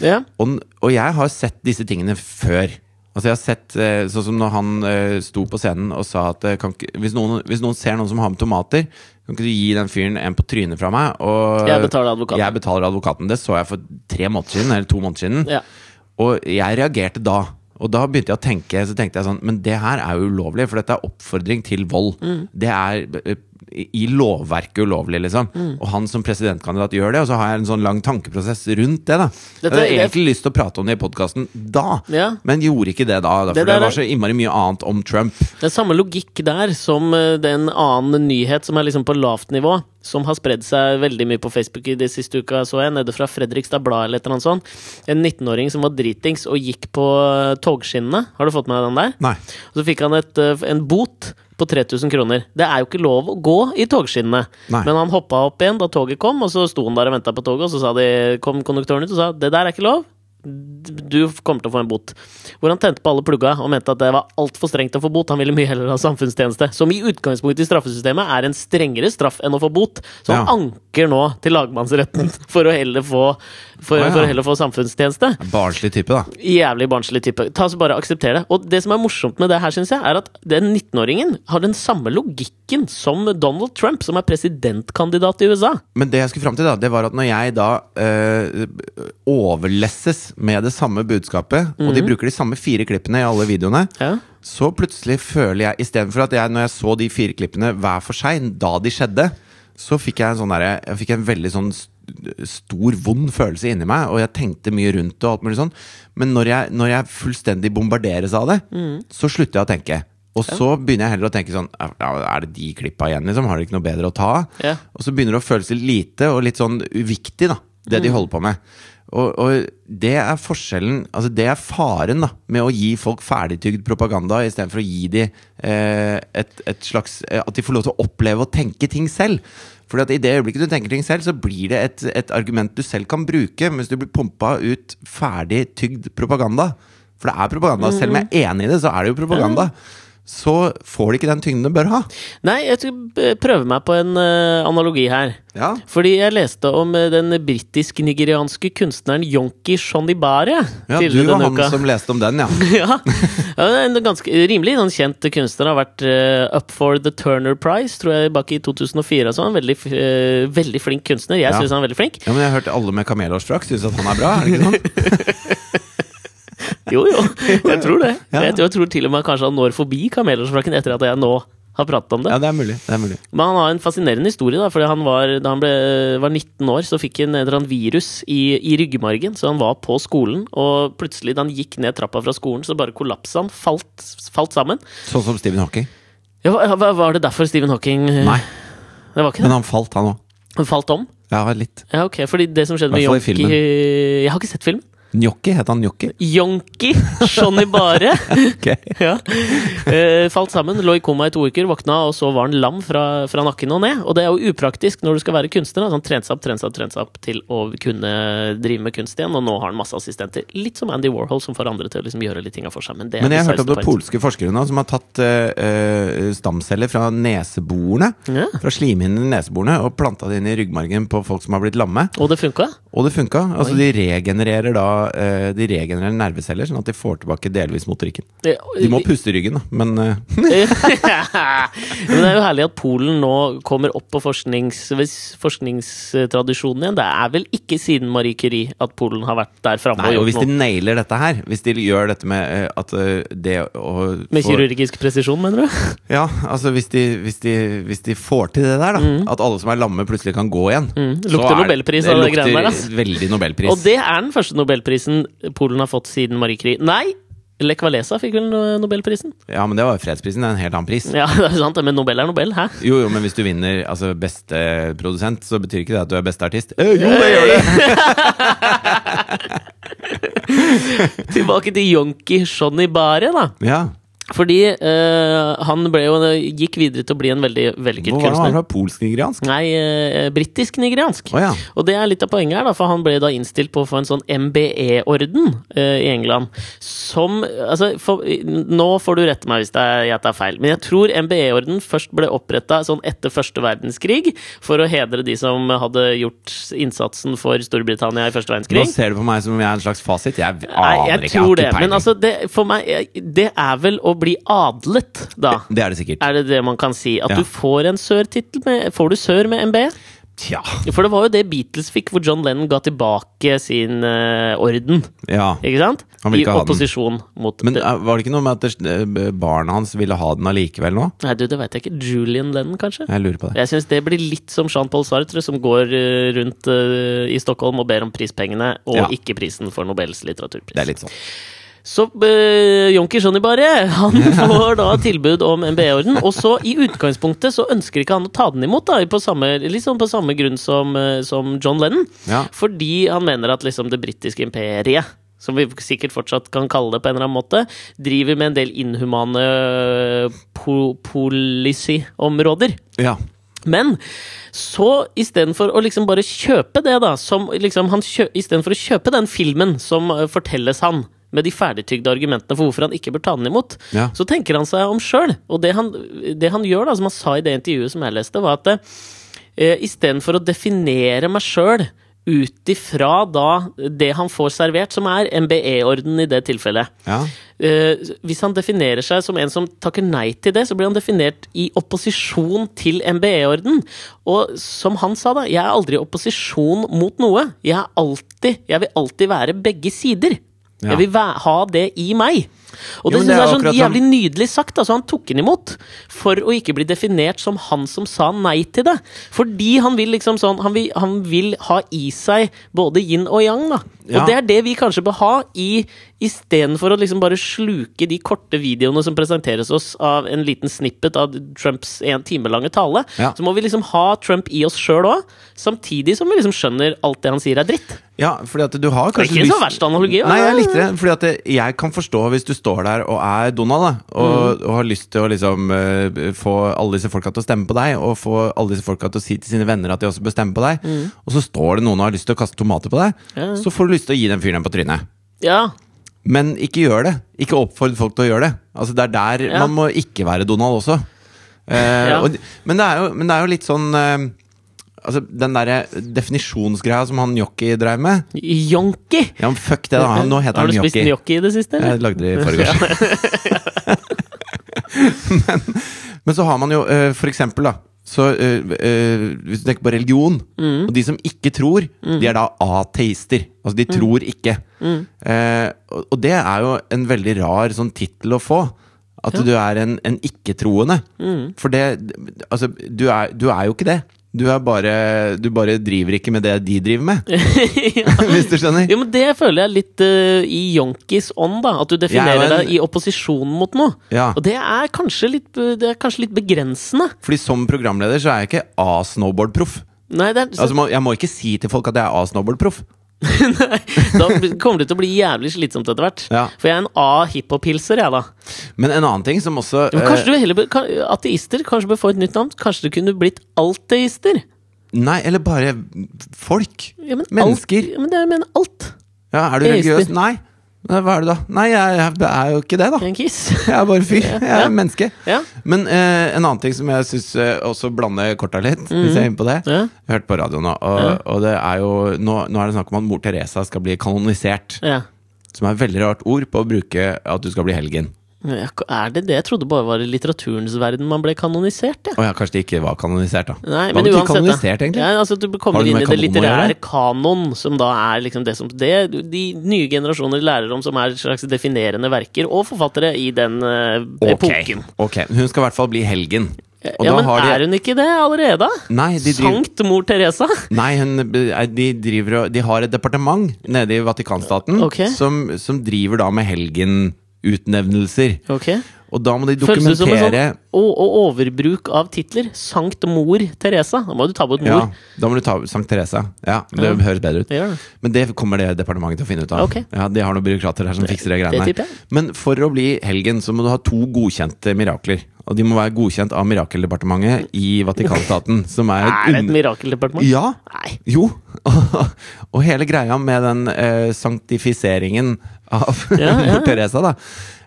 Ja. Og, og jeg har sett disse tingene før. Altså jeg har sett eh, Sånn som når han eh, sto på scenen og sa at eh, kan hvis, noen, hvis noen ser noen som har med tomater, kan ikke du gi den fyren en på trynet fra meg? Og Jeg betaler advokaten. Jeg betaler advokaten. Det så jeg for tre måneder siden, eller to måneder siden. Ja. Og jeg reagerte da. Og da begynte jeg å tenke Så tenkte jeg sånn Men det her er jo ulovlig, for dette er oppfordring til vold. Mm. Det er i lovverket ulovlig, liksom. Mm. Og han som presidentkandidat gjør det, og så har jeg en sånn lang tankeprosess rundt det. da Dette- Jeg hadde det- egentlig lyst til å prate om det i podkasten da, Ja. men gjorde ikke det da. da Det for det, der er- var så innmari mye annet om Trump. Det er samme logikk der som eh, den annen nyhet som er liksom på lavt nivå, som har spredd seg veldig mye på Facebook i de siste uka, så jeg, nede fra Fredrikstad Blad eller et eller annet sånt. En 19-åring som var dritings og gikk på eh, togskinnene. Har du fått med deg den der? Nei. Og så fikk han et, eh, en bot på 3000 kroner. Det er jo ikke lov å gå i togskinnene. Nei. Men han hoppa opp igjen da toget kom, og så sto han der og venta på toget, og så sa de, kom konduktøren ut og sa det der er ikke lov. Du kommer til å få en bot. Hvor han tente på alle plugga og mente at det var altfor strengt å få bot. Han ville mye heller ha samfunnstjeneste. Som i utgangspunktet i straffesystemet er en strengere straff enn å få bot. Så han Ja. anker nå til lagmannsretten [laughs] for å heller få, for, ah, ja. for å heller få samfunnstjeneste. Barnslig type, da. Jævlig barnslig type. Ta så bare Aksepter det. Og det som er morsomt med det her, synes jeg, er at den 19-åringen har den samme logikken som Donald Trump, som er presidentkandidat i USA. Men det jeg skulle fram til, da, det var at når jeg da øh, overlesses med det samme budskapet, og de bruker de samme fire klippene i alle videoene, Ja. så plutselig føler jeg Istedenfor at jeg, når jeg så de fire klippene hver for seg, da de skjedde, så fikk jeg en sånn derre Jeg fikk en veldig sånn stor, vond følelse inni meg, og jeg tenkte mye rundt det og alt mulig sånn. Men når jeg, når jeg fullstendig bombarderes av det, så slutter jeg å tenke. Og så begynner jeg heller å tenke sånn ja, Er det de klippa igjen, liksom? Har de ikke noe bedre å ta av? Ja. Og så begynner det å føles lite og litt sånn uviktig, da. Det de holder på med. Og, og det er forskjellen Altså det er faren da med å gi folk ferdigtygd propaganda istedenfor å gi dem eh, et, et slags eh, At de får lov til å oppleve og tenke ting selv. Fordi at I det øyeblikket du tenker ting selv, så blir det et, et argument du selv kan bruke. Mens du blir pumpa ut ferdig tygd propaganda, For det er propaganda. Selv om jeg er enig i det, så er det jo propaganda. Så får de ikke den tyngden de bør ha. Nei, jeg skal prøve meg på en eh, analogi her. Ja. Fordi jeg leste om eh, den britisk-nigerianske kunstneren Yonki Shonibare Ja, du var han uka. som leste om den, ja. [laughs] ja. en ganske rimelig sånn kjent kunstner. Har vært eh, up for the Turner Prize, tror jeg, bak i 2004. Altså, en Veldig, veldig flink kunstner. Jeg Ja. syns han er veldig flink. ja men jeg har hørt alle med kamelhårsfrakk syns at han er bra, er det ikke sånn? [laughs] Jo, jo, [laughs] jeg tror det. Jeg, tror, jeg tror til og med kanskje han når forbi kamelhårsfrakken etter at jeg nå har pratet om det. Ja, det er mulig. Det er mulig. Men han har en fascinerende historie. da, fordi han var, Da han ble, var 19 år, så fikk han et eller annet virus i, i ryggmargen. Så han var på skolen, og plutselig da han gikk ned trappa fra skolen, så bare kollapsa han. Falt, falt sammen. Sånn som Stephen Hawking. Ja, hva- Var det derfor Stephen Hawking eh, Nei, Det var ikke men han falt, han òg. Han falt om? Ja, litt. Ja, ok. Fordi det som skjedde med Hvertfall i Yonki filmen. Jeg har ikke sett filmen. Gnocchi, het han Gnocchi? Johnny Bare. [laughs] okay. [laughs] ja. Eh, falt sammen, lå i koma i to uker, våkna, og så var han lam fra, fra nakken og ned. Og det er jo upraktisk når du skal være kunstner. da. Så han trente seg opp, trente seg opp, trente seg opp til å kunne drive med kunst igjen. Og nå har han masse assistenter. Litt som Andy Warhol, som får andre til å liksom gjøre litt ting for seg. Men det Men jeg har hørt om noen polske forskere nå som har tatt eh, eh, stamceller fra neseborene. Ja. Fra slimhinnene i neseborene og planta det inn i ryggmargen på folk som har blitt lamme. Og det funka? Og det funka. Altså, Oi. de regenererer da eh, De regenererer nerveceller, sånn at de får tilbake delvis motorikken. De må puste i ryggen, da, men eh, [laughs] [laughs] Men det er jo herlig at Polen nå kommer opp på forsknings, forskningstradisjonen igjen. Det er vel ikke siden Marie Curie at Polen har vært der framme Nei, og og hvis de nailer dette her, hvis de gjør dette med eh, at det å Med kirurgisk presisjon, mener du? [laughs] Ja, altså hvis de, hvis, de, hvis de får til det der, da. At alle som er lamme, plutselig kan gå igjen. Mm, så lukter er- nobelpris av det greiene der, altså. Veldig nobelpris. Og det er den første nobelprisen Polen har fått siden Marie Curie. Nei! Lech Walesa fikk vel nobelprisen? Ja, men det var jo fredsprisen. Det er en helt annen pris. Ja, [laughs] det er sant, men Nobel er Nobel, hæ? Jo, jo, men hvis du vinner altså, beste produsent, så betyr ikke det at du er beste artist. Eh, jo, det gjør det! [laughs] Tilbake til Jonki Johnny Bare, da. Ja. Fordi eh, han jo, gikk videre til å bli en veldig vellykket Hvor var han fra? Polsk-nigeriansk? Nei, eh, britisk-nigeriansk. Oh, ja. Og det er litt av poenget her, da, for han ble da innstilt på å få en sånn MBE-orden eh, i England. Som Altså, for, nå får du rette meg hvis det jeg tar feil, men jeg tror MBE-orden først ble oppretta sånn etter første verdenskrig, for å hedre de som hadde gjort innsatsen for Storbritannia i første verdenskrig. Nå ser du på meg som om jeg er en slags fasit. Jeg Nei, aner jeg ikke. Jeg har ikke det. Men peiling. altså, det, for meg, det er vel å bli adlet, da. Det er det sikkert. Er det det man kan si? At Ja. du får en sør-tittel Får du sør med MB? Tja. For det var jo det Beatles fikk, hvor John Lennon ga tilbake sin uh, orden. Ja. Ikke sant? I opposisjon mot Men det. eh, var det ikke noe med at eh, barna hans ville ha den allikevel nå? Nei, du, det vet jeg ikke. Julian Lennon, kanskje? Jeg lurer på det. Jeg syns det blir litt som Jean-Paul Sartre, som går rundt uh, i Stockholm og ber om prispengene, og Ja. ikke prisen for Nobels litteraturpris. Det er litt sånn. Så uh, Jonki bare, han [laughs] får da tilbud om MBE-orden. Og så i utgangspunktet så ønsker ikke han å ta den imot, da, på samme, liksom på samme grunn som, eh, som John Lennon. Ja. Fordi han mener at liksom det britiske imperiet som vi sikkert fortsatt kan kalle det på en eller annen måte, driver med en del inhumane eh, po policy-områder. Ja. Men så istedenfor å liksom bare kjøpe det, da som liksom han Istedenfor å kjøpe den filmen som eh, fortelles han med de ferdigtygde argumentene for hvorfor han ikke bør ta den imot, Ja. så tenker han seg om sjøl. Og det han, det han gjør, da, som han sa i det intervjuet som jeg leste, var at eh, istedenfor å definere meg sjøl ut ifra da det han får servert, som er MBE-orden i det tilfellet ja. Eh, hvis han definerer seg som en som takker nei til det, så blir han definert i opposisjon til MBE-orden. Og som han sa, da, jeg er aldri i opposisjon mot noe. Jeg, er alltid, jeg vil alltid være begge sider. Ja. Jeg vil ha det i meg. Og det jo, det synes jeg er er sånn jævlig nydelig sagt. Altså, han tok den imot for å ikke bli definert som han som sa nei til det. Fordi han vil liksom sånn Han vil, han vil ha i seg både yin og yang, da. Ja. Og det er det vi kanskje bør ha i Istedenfor å liksom bare sluke de korte videoene som presenteres oss av en liten snippet av Trumps en time lange tale, Ja. så må vi liksom ha Trump i oss sjøl òg, samtidig som vi liksom skjønner alt det han sier er dritt. Ja, fordi at du har Det er ikke en så verst analogi. Nei, jeg likte det. Fordi at jeg kan forstå hvis du står der og er Donald, da, og, og har lyst til å liksom uh, få alle disse folka til å stemme på deg, og få alle disse folka til å si til sine venner at de også bør stemme på deg, og så står det noen og har lyst til å kaste tomater på deg, Ja. så får du lyst til å gi den fyren en på trynet. Ja. Men ikke gjør det. Ikke oppfordre folk til å gjøre det. Altså Det er der Ja. man må ikke være Donald også. Eh, Ja. og, men, det jo, men det er jo litt sånn eh, Altså Den derre definisjonsgreia som han Jokki drev med Jonki? Ja, men fuck det, da. Han, nå heter han Jokki. Har du spist Jokki i det siste? eller? Jeg lagde det i forgårs. [laughs] men, men så har man jo eh, for eksempel, da så, øh, øh, Hvis du tenker på religion, Mm. og de som ikke tror, de er da ateister. Altså, de tror ikke. Mm. Eh, og, og det er jo en veldig rar sånn tittel å få. At du er en, en ikke-troende. Mm. For det Altså, du er, du er jo ikke det. Du bare Du bare driver ikke med det de driver med. [laughs] [laughs] Hvis du skjønner? Jo, men Det føler jeg litt uh, i Yonkis ånd, da. At du er definerer ja, men... deg i opposisjon mot noe. Ja. Og det er, litt, det er kanskje litt begrensende. Fordi som programleder så er jeg ikke A-snowboard-proff. Altså, jeg må ikke si til folk at jeg er A-snowboard-proff. [laughs] Nei, da kommer det til å bli jævlig slitsomt etter hvert. Ja. For jeg er en A-hiphop-hilser, jeg, da. Men en annen ting som også Men kanskje eh, du heller kan, Ateister kanskje bør få et nytt navn? Kanskje du kunne blitt alteister? Nei, eller bare folk. Ja, men Mennesker. Alt, ja, men det er, men alt. Ja, er du religiøs? Nei. Hva er det da? Nei, jeg, jeg er jo ikke det, da. En kiss. [laughs] Jeg er bare fyr. Jeg er Ja. menneske. Ja. Men eh, en annen ting som jeg syns eh, også blander korta litt, hvis jeg er inne på det Ja. Jeg hørte på radio nå, og, og det er jo nå, nå er det snakk om at mor Teresa skal bli kanonisert. Ja. Som er et veldig rart ord på å bruke at du skal bli helgen. Er det det? Jeg trodde bare var i litteraturens verden man ble kanonisert. Ja. Oh, ja, kanskje det ikke var kanonisert, da. Nei, men uansett, kanonisert, egentlig? Ja, altså, du kommer du inn i det litterære kanon, som da er liksom det som det de nye generasjoner lærer om, som er slags definerende verker, og forfattere i den uh, epoken. ok, hun skal i hvert fall bli helgen. Og ja, men har de er hun ikke det allerede? Nei, de driver, Sankt mor Teresa? nei hun, de, driver de har et departement nede i Vatikanstaten okay. som, som driver da med helgenutnevnelser. Okay. Og da må de Føles det som en dokumentere sånn overbruk av titler. Sankt mor Teresa. Da må du ta bort Ja, mor. da må du ta Sankt Teresa. Ja, det Ja. høres bedre ut. Det det. Men det kommer det departementet til å finne ut av. Okay. Ja, De har noen byråkrater her som fikser det greiene. Men for å bli helgen så må du ha to godkjente mirakler. Og de må være godkjent av Mirakeldepartementet i Vatikanstaten, som er Er det et mirakeldepartement? Ja! Nei. Jo! [laughs] og hele greia med den uh, sanktifiseringen av Ja, ja, [laughs] Teresa, da,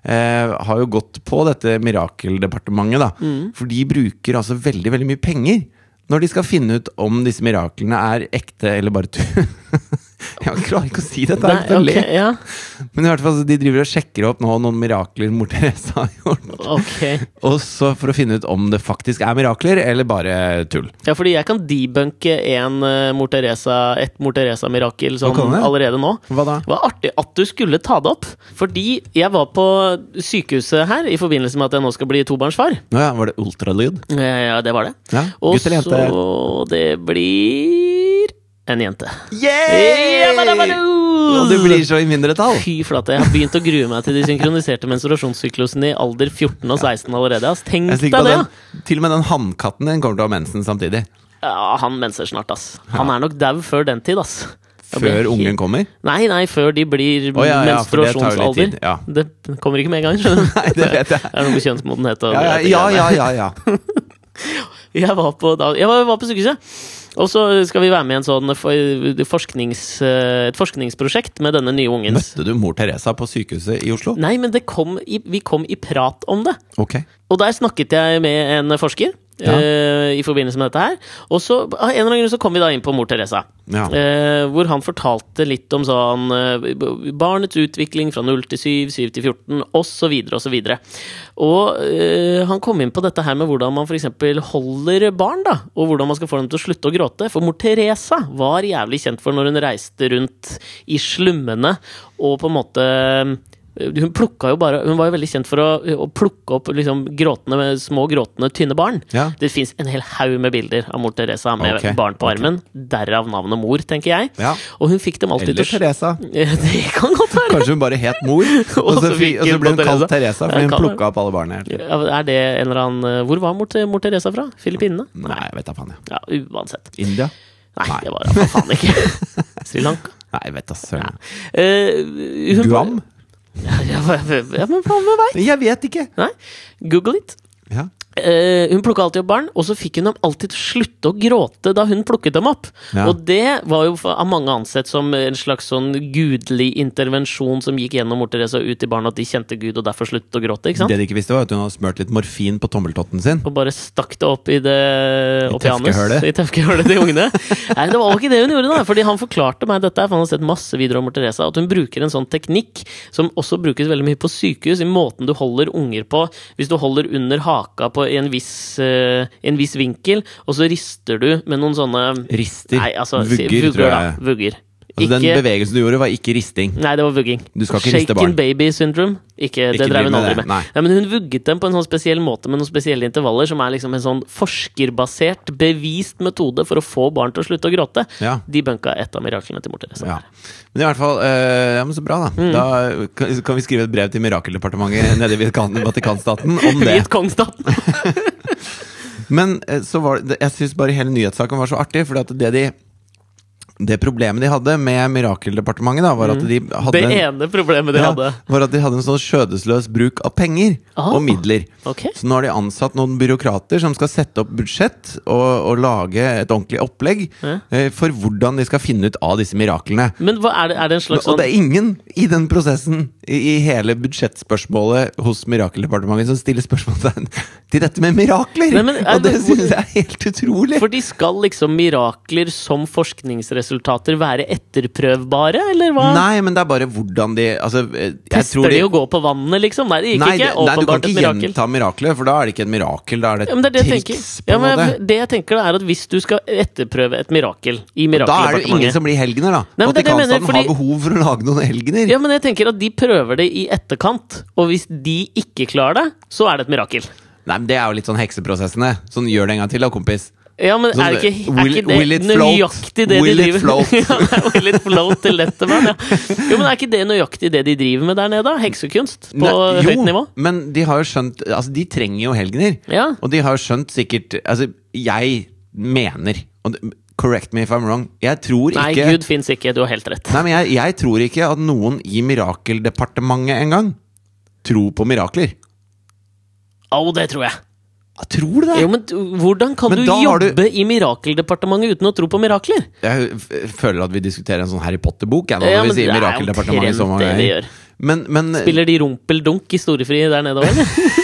eh, har jo gått på dette mirakeldepartementet, da. Mm. For de bruker altså veldig, veldig mye penger når de skal finne ut om disse miraklene er ekte eller bare tull. [laughs] [laughs] Jeg klarer ikke å si dette, Nei, jeg ok, ler. ja. Men i hvert fall, de driver og sjekker opp nå noen mirakler mor [laughs] Teresa har gjort. Okay. Og så for å finne ut om det faktisk er mirakler, eller bare tull. Ja, fordi jeg kan debunke en uh, mor Teresa, et Mor Teresa-mirakel sånn allerede nå. Hva da? Det var artig at du skulle ta det opp. Fordi jeg var på sykehuset her i forbindelse med at jeg nå skal bli tobarnsfar. Ja, var det ultralyd? Eh, Ja, det var det. Ja, Og så det blir en jente. Yeah! Og du blir så i mindretall. Fy flate, jeg har begynt å grue meg til de synkroniserte menstruasjonssyklusene i alder 14 og 16 allerede. ass. Tenk deg det! den, til og med den hannkatten din kommer til å ha mensen samtidig. Ja, han menser snart, ass. Han er nok dau før den tid, ass. Før ungen kommer. Nei, nei, før de blir oh, ja, ja, menstruasjonsalder. det ja. Det kommer ikke med en gang, skjønner du. [laughs] Nei, det vet jeg. Det er noe med kjønnsmodenhet og ja, ja, ja, ja, ja. [laughs] [laughs] Jeg var på, jeg var, var på sykehuset. Og så skal vi være med i en sånn forsknings, eh, et forskningsprosjekt med denne nye ungen. Møtte du mor Teresa på sykehuset i Oslo? Nei, men det kom i, vi kom i prat om det. Ok. Og der snakket jeg med en forsker. Ja. eh, I forbindelse med dette her. Og så av en eller annen grunn så kom vi da inn på mor Teresa. Ja. Uh, hvor han fortalte litt om sånn uh, barnets utvikling fra 0 til 7, 7 til 14 osv. osv. Og og han kom inn på dette her med hvordan man f.eks. holder barn, da. Og hvordan man skal få dem til å slutte å gråte. For mor Teresa var jævlig kjent for når hun reiste rundt i slummene og på en måte hun plukka jo bare Hun var jo veldig kjent for å, å plukke opp liksom gråtende, små gråtende, tynne barn. Ja. Det fins en hel haug med bilder av mor Teresa med okay. barn på armen. armen. Derav navnet mor, tenker jeg. Ja. Og hun fikk dem alltid Eller Teresa. [laughs] Det kan godt være! Kanskje hun bare het mor, [laughs] og så, fikk, og så ble hun kalt Teresa. Fordi hun plukka opp alle barna. Er det en eller annen eh, Hvor var mor, mor Teresa fra? Filippinene? Nei, jeg vet da faen. Ja, uansett. India? Nei, Nei. det var da faen ikke [laughs] Sri Lanka. Nei, jeg vet da søren. Ja. Uh, Guam? Ja, men hva med vei? Jeg vet ikke! Nei, google it. Ja. Eh, hun plukka alltid opp barn, og så fikk hun dem alltid til å slutte å gråte da hun plukket dem opp. Ja. Og det var jo av mange ansett som en slags sånn gudelig intervensjon som gikk gjennom mor Therese og ut i barna, at de kjente Gud og derfor sluttet å gråte. ikke sant? Det de ikke visste, var at hun hadde smurt litt morfin på tommeltotten sin. Og bare stakk det opp i det opp i tøfkehølet. I tøfkehølet til ungene. [laughs] Nei, det var ikke det hun gjorde, da. Fordi han forklarte meg dette, for han har sett masse videoer om mor Teresa, at hun bruker en sånn teknikk som også brukes veldig mye på sykehus, i måten du holder unger på. Hvis du holder under haka på i en viss, uh, en viss vinkel, og så rister du med noen sånne Rister. Nei, altså, vugger, Vugger, tror da. jeg. Vugger. Altså, Den Ikke- bevegelsen du gjorde, var ikke risting. Nei, det var vugging. Du skal ikke Shaken baby syndrome. Ikke, det drev hun aldri det, med. nei. men hun vugget dem på en sånn spesiell måte med noen spesielle intervaller, som er liksom en sånn forskerbasert, bevist metode for å få barn til å slutte å gråte. Ja. De bunka et av miraklene til mor Therese. Ja. Men i hvert fall øh, Ja, men så bra, da. Mm. Da kan kan vi skrive et brev til Mirakeldepartementet [laughs] nede i Vatikan- Vatikanstaten om det. [laughs] Hvit kongsstaten! [laughs] Men eh, så var det, jeg syns bare hele nyhetssaken var så artig, for det de det problemet de hadde med Mirakeldepartementet, da, var at de hadde Det ene problemet de ja, hadde. var at de hadde en sånn skjødesløs bruk av penger Ah. og midler. Okay. Så nå har de ansatt noen byråkrater som skal sette opp budsjett og, og lage et ordentlig opplegg eh, for hvordan de skal finne ut av disse miraklene. Men hva er det, er det en slags Og sånn det er ingen i den prosessen i, hele budsjettspørsmålet hos Mirakeldepartementet som stiller spørsmålstegn til dette med mirakler! Nei, men og det synes jeg er helt utrolig! For de skal liksom mirakler som forskningsresultater være etterprøvbare, eller hva? Nei, men det er bare hvordan de altså, eh, Tester tror de å gå på vannet, liksom? Nei, det gikk Nei, ikke. nei, du kan ikke gjenta miraklet, for da er det ikke et mirakel. Da er det Ja, det er det triks. på en ja, måte. det jeg tenker da er at Hvis du skal etterprøve et mirakel i Mirakeldepartementet Da er det jo ingen som blir helgener, da. Nei, Vatikanstaten har behov for å lage noen helgener. Ja, men jeg tenker at de prøver det i etterkant, og hvis de ikke klarer det, så er det et mirakel. Nei, men Det er jo litt sånn hekseprosessene. Sånn gjør det en gang til, da, kompis. Ja, men Sånn, er det ikke, er will- ikke det will nøyaktig det Will de driver med? [laughs] ja, will it float til Letterman, ja. Jo, men er ikke det nøyaktig det de driver med der nede? da? Heksekunst på Nei, høyt nivå? men de har jo skjønt Altså, de trenger jo helgener. Ja. Og de har jo skjønt sikkert Altså, jeg mener og det- Correct me if I'm wrong. Jeg tror Nei, ikke Gud fins ikke, du har helt rett. Nei, men jeg, jeg tror ikke at noen i Mirakeldepartementet engang tror på mirakler. Å, det tror jeg. Jeg tror du det? Jo, men Hvordan kan Men du jobbe du- i Mirakeldepartementet uten å tro på mirakler? Jeg føler at vi diskuterer en sånn Harry Potter-bok. Ja, når men det er omtrent det vi gjør. Men, men Spiller de rumpeldunk i storefri der nede òg, eller? [laughs]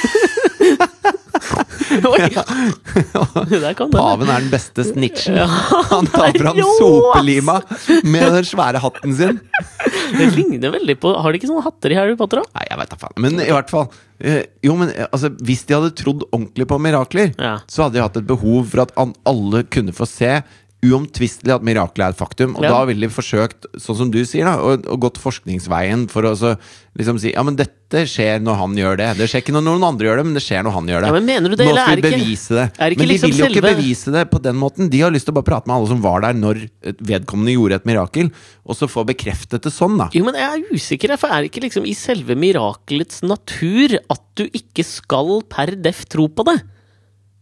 [laughs] Oi! [laughs] Der. Paven er den beste snitchen. [laughs] Han tar fram sopelima med den svære hatten sin. Det ligner veldig på Har de ikke sånne hatter i Harry Potter òg? Nei, jeg vet da faen. Men i hvert fall eh, Jo, men eh, altså, hvis de hadde trodd ordentlig på mirakler, Ja. så hadde de hatt et behov for at alle kunne få se uomtvistelig at mirakelet er et faktum. Og Ja. da ville de forsøkt, sånn som du sier, da, å, og gått forskningsveien for å så, liksom si ja, men dette skjer når han gjør det. Det skjer ikke når noen andre gjør det, men det skjer når han gjør det. Ja, men mener du det, Nå eller skal er vi bevise det. ikke men de liksom vil jo ikke selve- bevise det på den måten. De har lyst til å bare prate med alle som var der når vedkommende gjorde et mirakel, og så få bekreftet det sånn, da. Jo, men jeg er usikker, for er det ikke liksom i selve mirakelets natur at du ikke skal per def tro på det?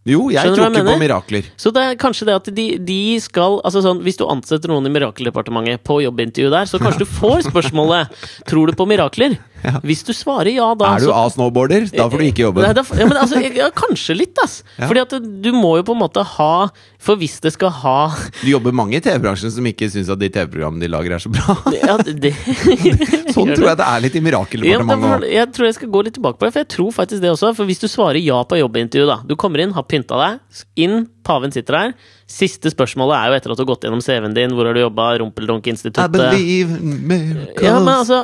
Jo, jeg Skjønner tror jeg ikke på mirakler. Så det er kanskje det at de, de skal Altså sånn, Hvis du ansetter noen i Mirakeldepartementet på jobbintervju der, så kanskje du får spørsmålet [laughs] Tror du på mirakler. Ja. Hvis du svarer ja, da Er du så- A-snowboarder, da får du ikke jobbe. Nei, da, ja, men altså, ja, kanskje litt, ass. Ja. Fordi at du må jo på en måte ha For hvis det skal ha Du jobber mange i TV-bransjen som ikke syns at de TV-programmene de lager, er så bra. [laughs] ja, det, [laughs] Sånn tror jeg det er litt i Mirakeldepartementet òg. jeg tror jeg skal gå litt tilbake på det, for jeg tror faktisk det også. For hvis du svarer ja på jobbintervju, da. Du kommer inn, har pynta deg, inn, paven sitter der. Siste spørsmålet er jo etter at du har gått gjennom CV-en din, hvor har du jobba, I Rumpeldonk-instituttet believe in miracles. ja, men altså,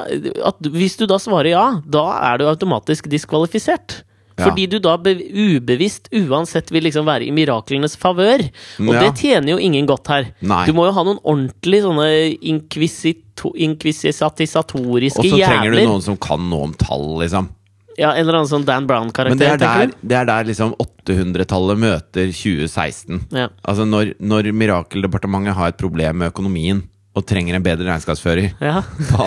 Hvis du da svarer ja, da er du automatisk diskvalifisert. Fordi du da be ubevisst uansett vil liksom være i miraklenes favør. Og Ja. det tjener jo ingen godt her. Nei. Du må jo ha noen ordentlig sånne inkvisisatoriske jævler. Og så trenger du noen som kan noe om tall, liksom. Ja, En eller annen sånn Dan Brown-karakter. Men det er der, det er der liksom 800-tallet møter 2016. Ja. Altså når, når Mirakeldepartementet har et problem med økonomien og trenger en bedre regnskapsfører, Ja. [laughs] da,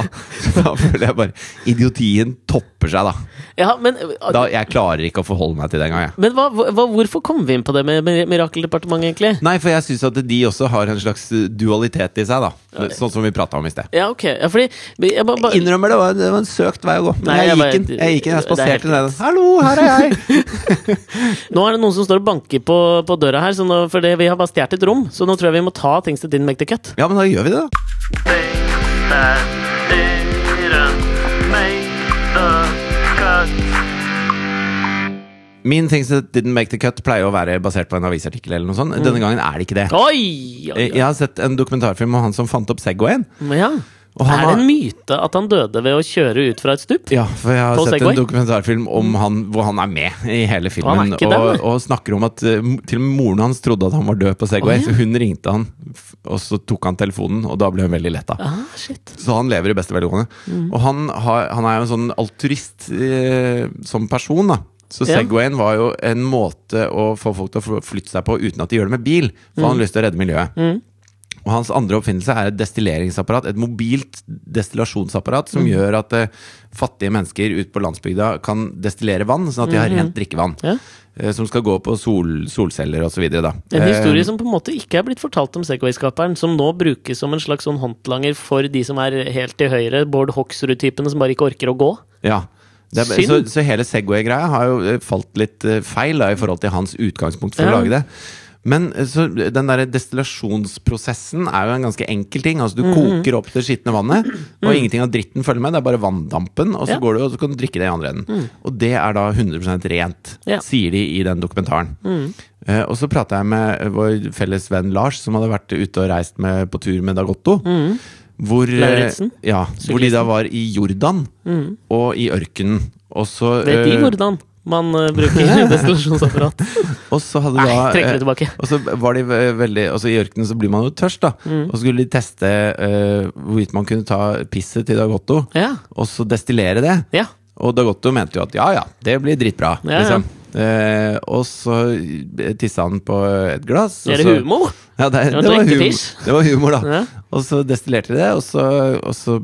da føler jeg bare Idiotien topper seg, da. Ja, men, da. Jeg klarer ikke å forholde meg til det engang, men hva, hva, hvorfor kom vi inn på det med med Mirakeldepartementet, egentlig? Nei, for jeg syns at de også har en slags dualitet i seg, da. Sånn som vi prata om i sted. Ja, ok. Ja, fordi jeg ba, ba... Jeg Innrømmer det var, det var en søkt vei å gå. Men Nei, jeg, jeg gikk inn. Jeg gikk den, jeg er spaserte ned. Hallo, her er jeg! [laughs] Nå er det noen som står og banker på, på døra her, så nå, for det, vi har bare stjålet et rom. Så nå tror jeg vi må ta Things That Didn't Make The Cut. Ja, men da gjør vi det, da. Things that didn't make the cut. Min Things That Didn't Make The Cut pleier å være basert på en avisartikkel. eller noe sånt Denne gangen er det ikke det. Oi! oi, oi. Jeg har sett en dokumentarfilm om han som fant opp Segwayen. Ja. Er det en myte at han døde ved å kjøre ut fra et stup? Ja, for jeg har sett Segway? en dokumentarfilm om han hvor han er med i hele filmen. Og, og, og snakker om at eh, til og med moren hans trodde at han var død på Segway, Oh, ja. så hun ringte han, og så tok han telefonen, og da ble hun veldig letta. Ah. Så han lever i beste velgående. Mm. Og han, har, han er jo en sånn alturist eh, som person, da. Så. Segwayen var jo en måte å få folk til å flytte seg på uten at de gjør det med bil. For han har lyst til å redde miljøet. Mm. Og hans andre oppfinnelse er et destilleringsapparat. Et mobilt destillasjonsapparat som gjør at uh, fattige mennesker ute på landsbygda kan destillere vann, sånn at de har rent drikkevann. Ja. eh, Som skal gå på sol, solceller osv. En historie som på en måte ikke er blitt fortalt om Segway-skaperen, som nå brukes som en slags sånn håndlanger for de som er helt til høyre, Bård Hoksrud-typene som bare ikke orker å gå. Ja. Er, så, så hele Segway-greia har jo eh, falt litt eh, feil da, i forhold til hans utgangspunkt for Ja. å lage det. Men eh, så den der destillasjonsprosessen er jo en ganske enkel ting. Altså Du Mhm. koker opp det skitne vannet, og ingenting av dritten følger med. Det er bare vanndampen, og så Ja. går du og så kan du drikke det i andre enden. Og det er da 100 rent, Ja. sier de i den dokumentaren. Uh, og så prata jeg med vår felles venn Lars, som hadde vært ute og reist med, på tur med Dagotto. Hvor, eh, ja, hvor de da var i Jordan og i ørkenen. Og så, Vet de hvordan man eh, bruker [laughs] destillasjonsapparat? og så hadde Nei, da trekker eh, det tilbake. Og så var de veldig veldig Altså I ørkenen så blir man jo tørst, da. Mm. Og så skulle de teste uh, hvorvidt man kunne ta pisset til Dagotto, Ja. og så destillere det. ja. Og Dagotto mente jo at ja ja, det blir dritbra. Ja, ja. liksom. Eh, og så tissa han på et glass. og Er det så- humor? Ja, det, det, var humor, det var humor, da. Og så destillerte de det, og så, og så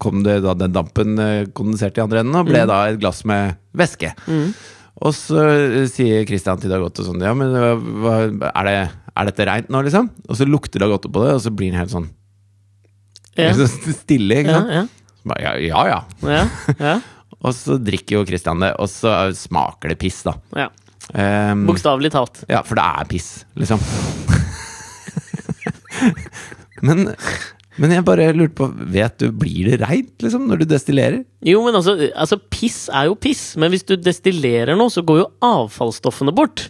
kom det da den dampen eh, kondensert i andre enden, og ble Mm. da et glass med væske. Og så eh, sier Christian til Dagotto sånn Ja, men hva, er, det, er dette reint nå, liksom? Og så lukter Dagotto på det, og så blir han helt sånn Ja. helt [laughs] sånn stille, ikke sant? ja. Ja, ja, ja. ja, ja, [laughs] Og så drikker jo Christian det, og så smaker det piss, da. ja. Um, Bokstavelig talt. ja, for det er piss, liksom. [laughs] men, men jeg bare lurte på Vet du, blir det reint, liksom, når du destillerer? Jo, men altså, altså, piss er jo piss, men hvis du destillerer noe, så går jo avfallsstoffene bort.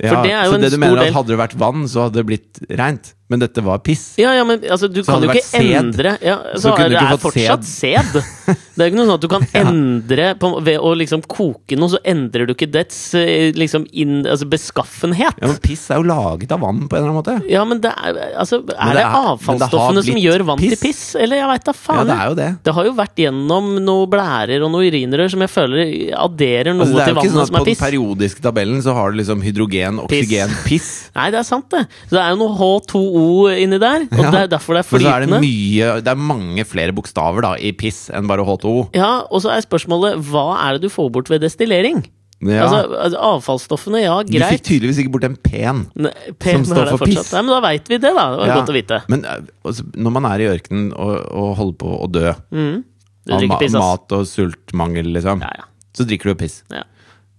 For det er jo så en det du stor mener del at hadde det vært vann, så hadde det blitt reint? Men dette var piss? Ja, ja, men altså, du Så kan jo ikke endre ja, så så er, Det er fortsatt sæd. [laughs] Det er ikke noe sånn at du kan [laughs] Ja. endre på, Ved å liksom koke noe, så endrer du ikke dets eh, liksom inn, altså beskaffenhet. Ja, men Piss er jo laget av vann på en eller annen måte. Ja, men det er, altså, er det det, er- men det avfallsstoffene som gjør vann piss. til piss? Eller jeg veit da faen. Ja, det er jo det. Det har jo vært gjennom noen blærer og noen urinrør som jeg føler adderer noe Altså, det er jo ikke sånn at På er den periodiske tabellen så har du liksom hydrogen, oksygen, piss. Nei, det er sant, det. Så det er jo noe H2O inni der, og Ja. det er derfor det er Men så er det mye Det er mange flere bokstaver da i piss enn bare H2O. Ja, og så er spørsmålet hva er det du får bort ved destillering? Ja. Altså, altså, avfallsstoffene, ja, greit. du fikk tydeligvis ikke bort en pen. Ne- pen som står for fortsatt. piss. Nei, men da veit vi det, da. Det var Ja. godt å vite. Men eh, altså, når man er i ørkenen og, og holder på å dø Mm. Av ma piss, mat og sultmangel, liksom, Ja, ja. så drikker du piss. ja.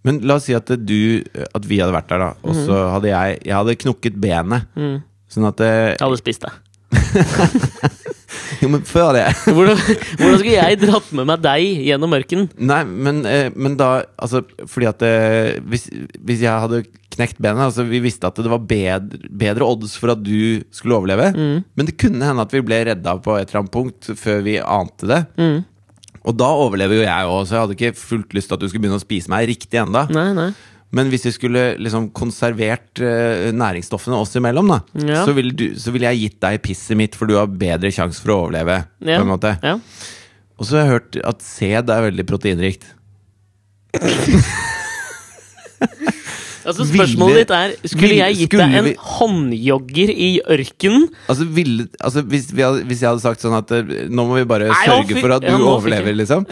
Men la oss si at du At vi hadde vært der, da, og så hadde jeg Jeg hadde knukket benet. Mm. Sånn at det, Jeg hadde spist det. [laughs] Jo, men før det [laughs] Hvordan, hvordan skulle jeg dratt med meg deg gjennom ørkenen? Nei, men, eh, men da Altså, fordi at eh, hvis, hvis jeg hadde knekt benet Altså, vi visste at det var bedre, bedre odds for at du skulle overleve. Mm. Men det kunne hende at vi ble redda på et eller annet punkt før vi ante det. Mm. Og da overlever jo jeg òg, så jeg hadde ikke fullt lyst til at du skulle begynne å spise meg riktig enda. Nei, nei. Men hvis vi skulle liksom konservert uh, næringsstoffene oss imellom, da, Ja. så ville du- så ville jeg gitt deg pisset mitt, for du har bedre sjanse for å overleve. Ja. På en måte Ja. Og så har jeg hørt at sæd er veldig proteinrikt. [laughs] Altså Ville- Spørsmålet ditt er Skulle ville- jeg gitt skulle deg en vi- håndjogger i ørkenen? Altså, ville, altså hvis, vi hadde, hvis jeg hadde sagt sånn at eh, nå må vi bare Nei, sørge for at du overlever, liksom.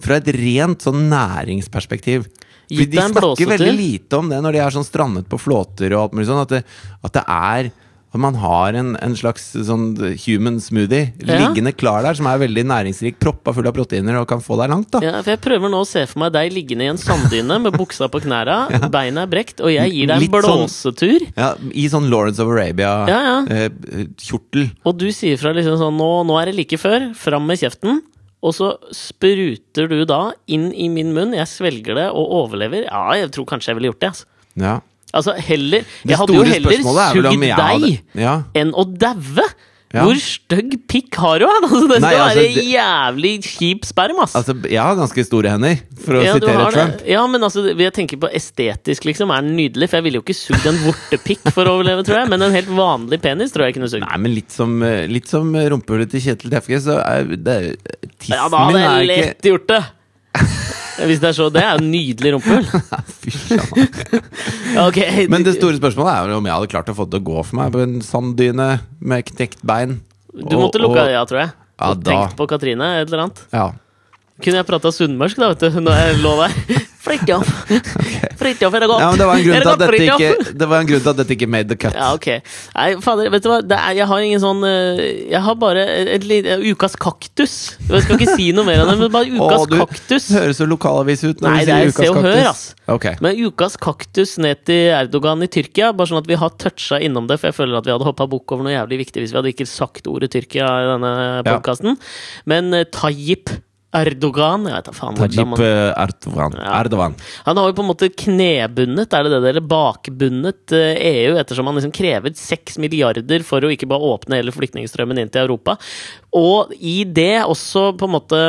Fra et rent sånn næringsperspektiv. Fordi Gitt de deg en snakker veldig lite om det når de er sånn strandet på flåter og alt mulig sånn, at det, at det er at man har en, en slags sånn human smoothie Ja. liggende klar der, som er veldig næringsrik, proppa full av proteiner og kan få deg langt. da Ja, for Jeg prøver nå å se for meg deg liggende i en sanddyne med buksa på knæra, [laughs] beina er brekt, og jeg gir deg en sånn- blåsetur. Ja, I sånn Lawrence of Ja, ja. Arabia-kjortel. Og du sier fra liksom sånn nå, nå er det like før, fram med kjeften. Og så spruter du da inn i min munn, jeg svelger det og overlever. Ja, jeg tror kanskje jeg ville gjort det. Altså, ja. altså heller Jeg hadde jo heller er sugd deg Ja. enn å daue! Ja. Hvor stygg pikk har du? [laughs] Altså, det Nei, skal altså, være jævlig kjip sperm, ass! Altså, jeg har ganske store hender, for å Ja, sitere Trump. det. Ja, men altså, jeg tenker på estetisk, liksom. Er den nydelig? For jeg ville jo ikke sugd en vortepikk for å overleve, tror jeg. Men en helt vanlig penis tror jeg kunne sugd. Nei, men litt som, litt som rumpehullet til Kjetil Tefke, så er det Tissen Ja, da hadde er jeg lett gjort det! Hvis det er så, det er jo nydelig rumpehull. [laughs] Fy faen. Ja, [laughs] ok. Men det store spørsmålet er om jeg hadde klart å få det til å gå for meg på en sanddyne med knekt bein. Du måtte lukke og- øya, tror jeg. Ja, og tenkt på Katrine, et eller annet. Ja. Kunne jeg prata sunnmørsk, da, vet du, når jeg lå der. Fridtjof! [laughs] Fridtjof, er det godt? ja, men det var, [laughs] Er at godt, ikke, det var en grunn til at dette ikke made the cut. Ja, ok. Nei, fader, vet du hva? Det er, jeg har ingen sånn eh, Jeg har bare et lite Ukas kaktus. Jeg skal ikke si noe mer om det, men bare Ukas Åh, du kaktus. høres så lokalavis ut når Nei, du det sier er ukas Se og kaktus. Hør, ass. Okay. Men ukas kaktus ned til Erdogan i Tyrkia, bare sånn at vi har toucha innom det, for jeg føler at vi hadde hoppa bukk over noe jævlig viktig hvis vi hadde ikke sagt ordet Tyrkia i denne Ja. Men eh, Tayyip Erdogan jeg vet da faen Tajip man- eh, Erdogan. Ja. Erdogan. Han har jo på en måte knebundet, er det det, eller bakbundet eh, EU, ettersom han liksom krever seks milliarder for å ikke bare åpne hele flyktningstrømmen inn til Europa. Og i det også på en måte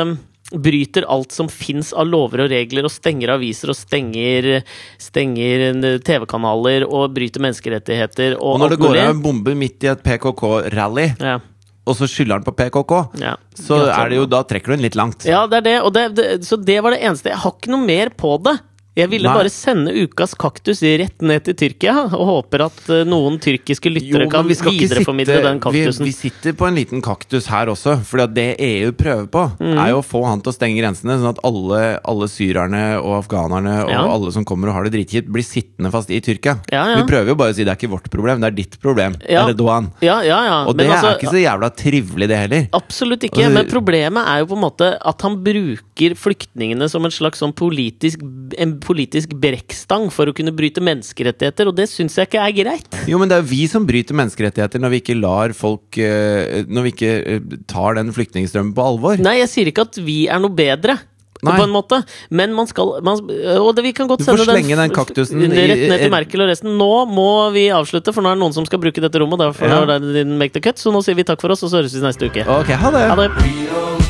bryter alt som fins av lover og regler, og stenger aviser og stenger, stenger TV-kanaler og bryter menneskerettigheter og, Og når det går av en bombe midt i et PKK-rally, ja, og så skylder han på PKK, ja. så er det jo, da trekker du den litt langt. Ja, det er det. Det, det. Så det var det eneste. Jeg har ikke noe mer på det. Jeg ville Nei. bare sende ukas kaktus rett ned til Tyrkia, og håper at eh, noen tyrkiske lyttere Jo, kan vi videreformidle sitte- den kaktusen. Vi, vi sitter på en liten kaktus her også, for det EU prøver på, Mm. er jo å få han til å stenge grensene, sånn at alle, alle syrerne og afghanerne og Ja. alle som kommer og har det dritkjipt, blir sittende fast i Tyrkia. Ja, ja. Vi prøver jo bare å si det er ikke vårt problem, det er ditt problem. Erdogan. Ja, ja, ja. Og det altså, er ikke så jævla trivelig, det heller. Absolutt ikke, Altså- men problemet er jo på en måte at han bruker flyktningene som en slags sånn politisk, en politisk brekkstang for å kunne bryte menneskerettigheter, og det syns jeg ikke er greit. Jo, men det er jo vi som bryter menneskerettigheter når vi ikke lar folk eh, Når vi ikke eh, tar den flyktningstrømmen på alvor. Nei, jeg sier ikke at vi er noe bedre. Nei. På en måte, men man skal man, Og det, vi kan godt Du får sende slenge den f- kaktusen rett ned til Merkel og resten. Nå må vi avslutte, for nå er det noen som skal bruke dette rommet. Derfor Ja. er det din make the cut, Så nå sier vi takk for oss, og så høres vi neste uke. Ok, ha det. Ha det.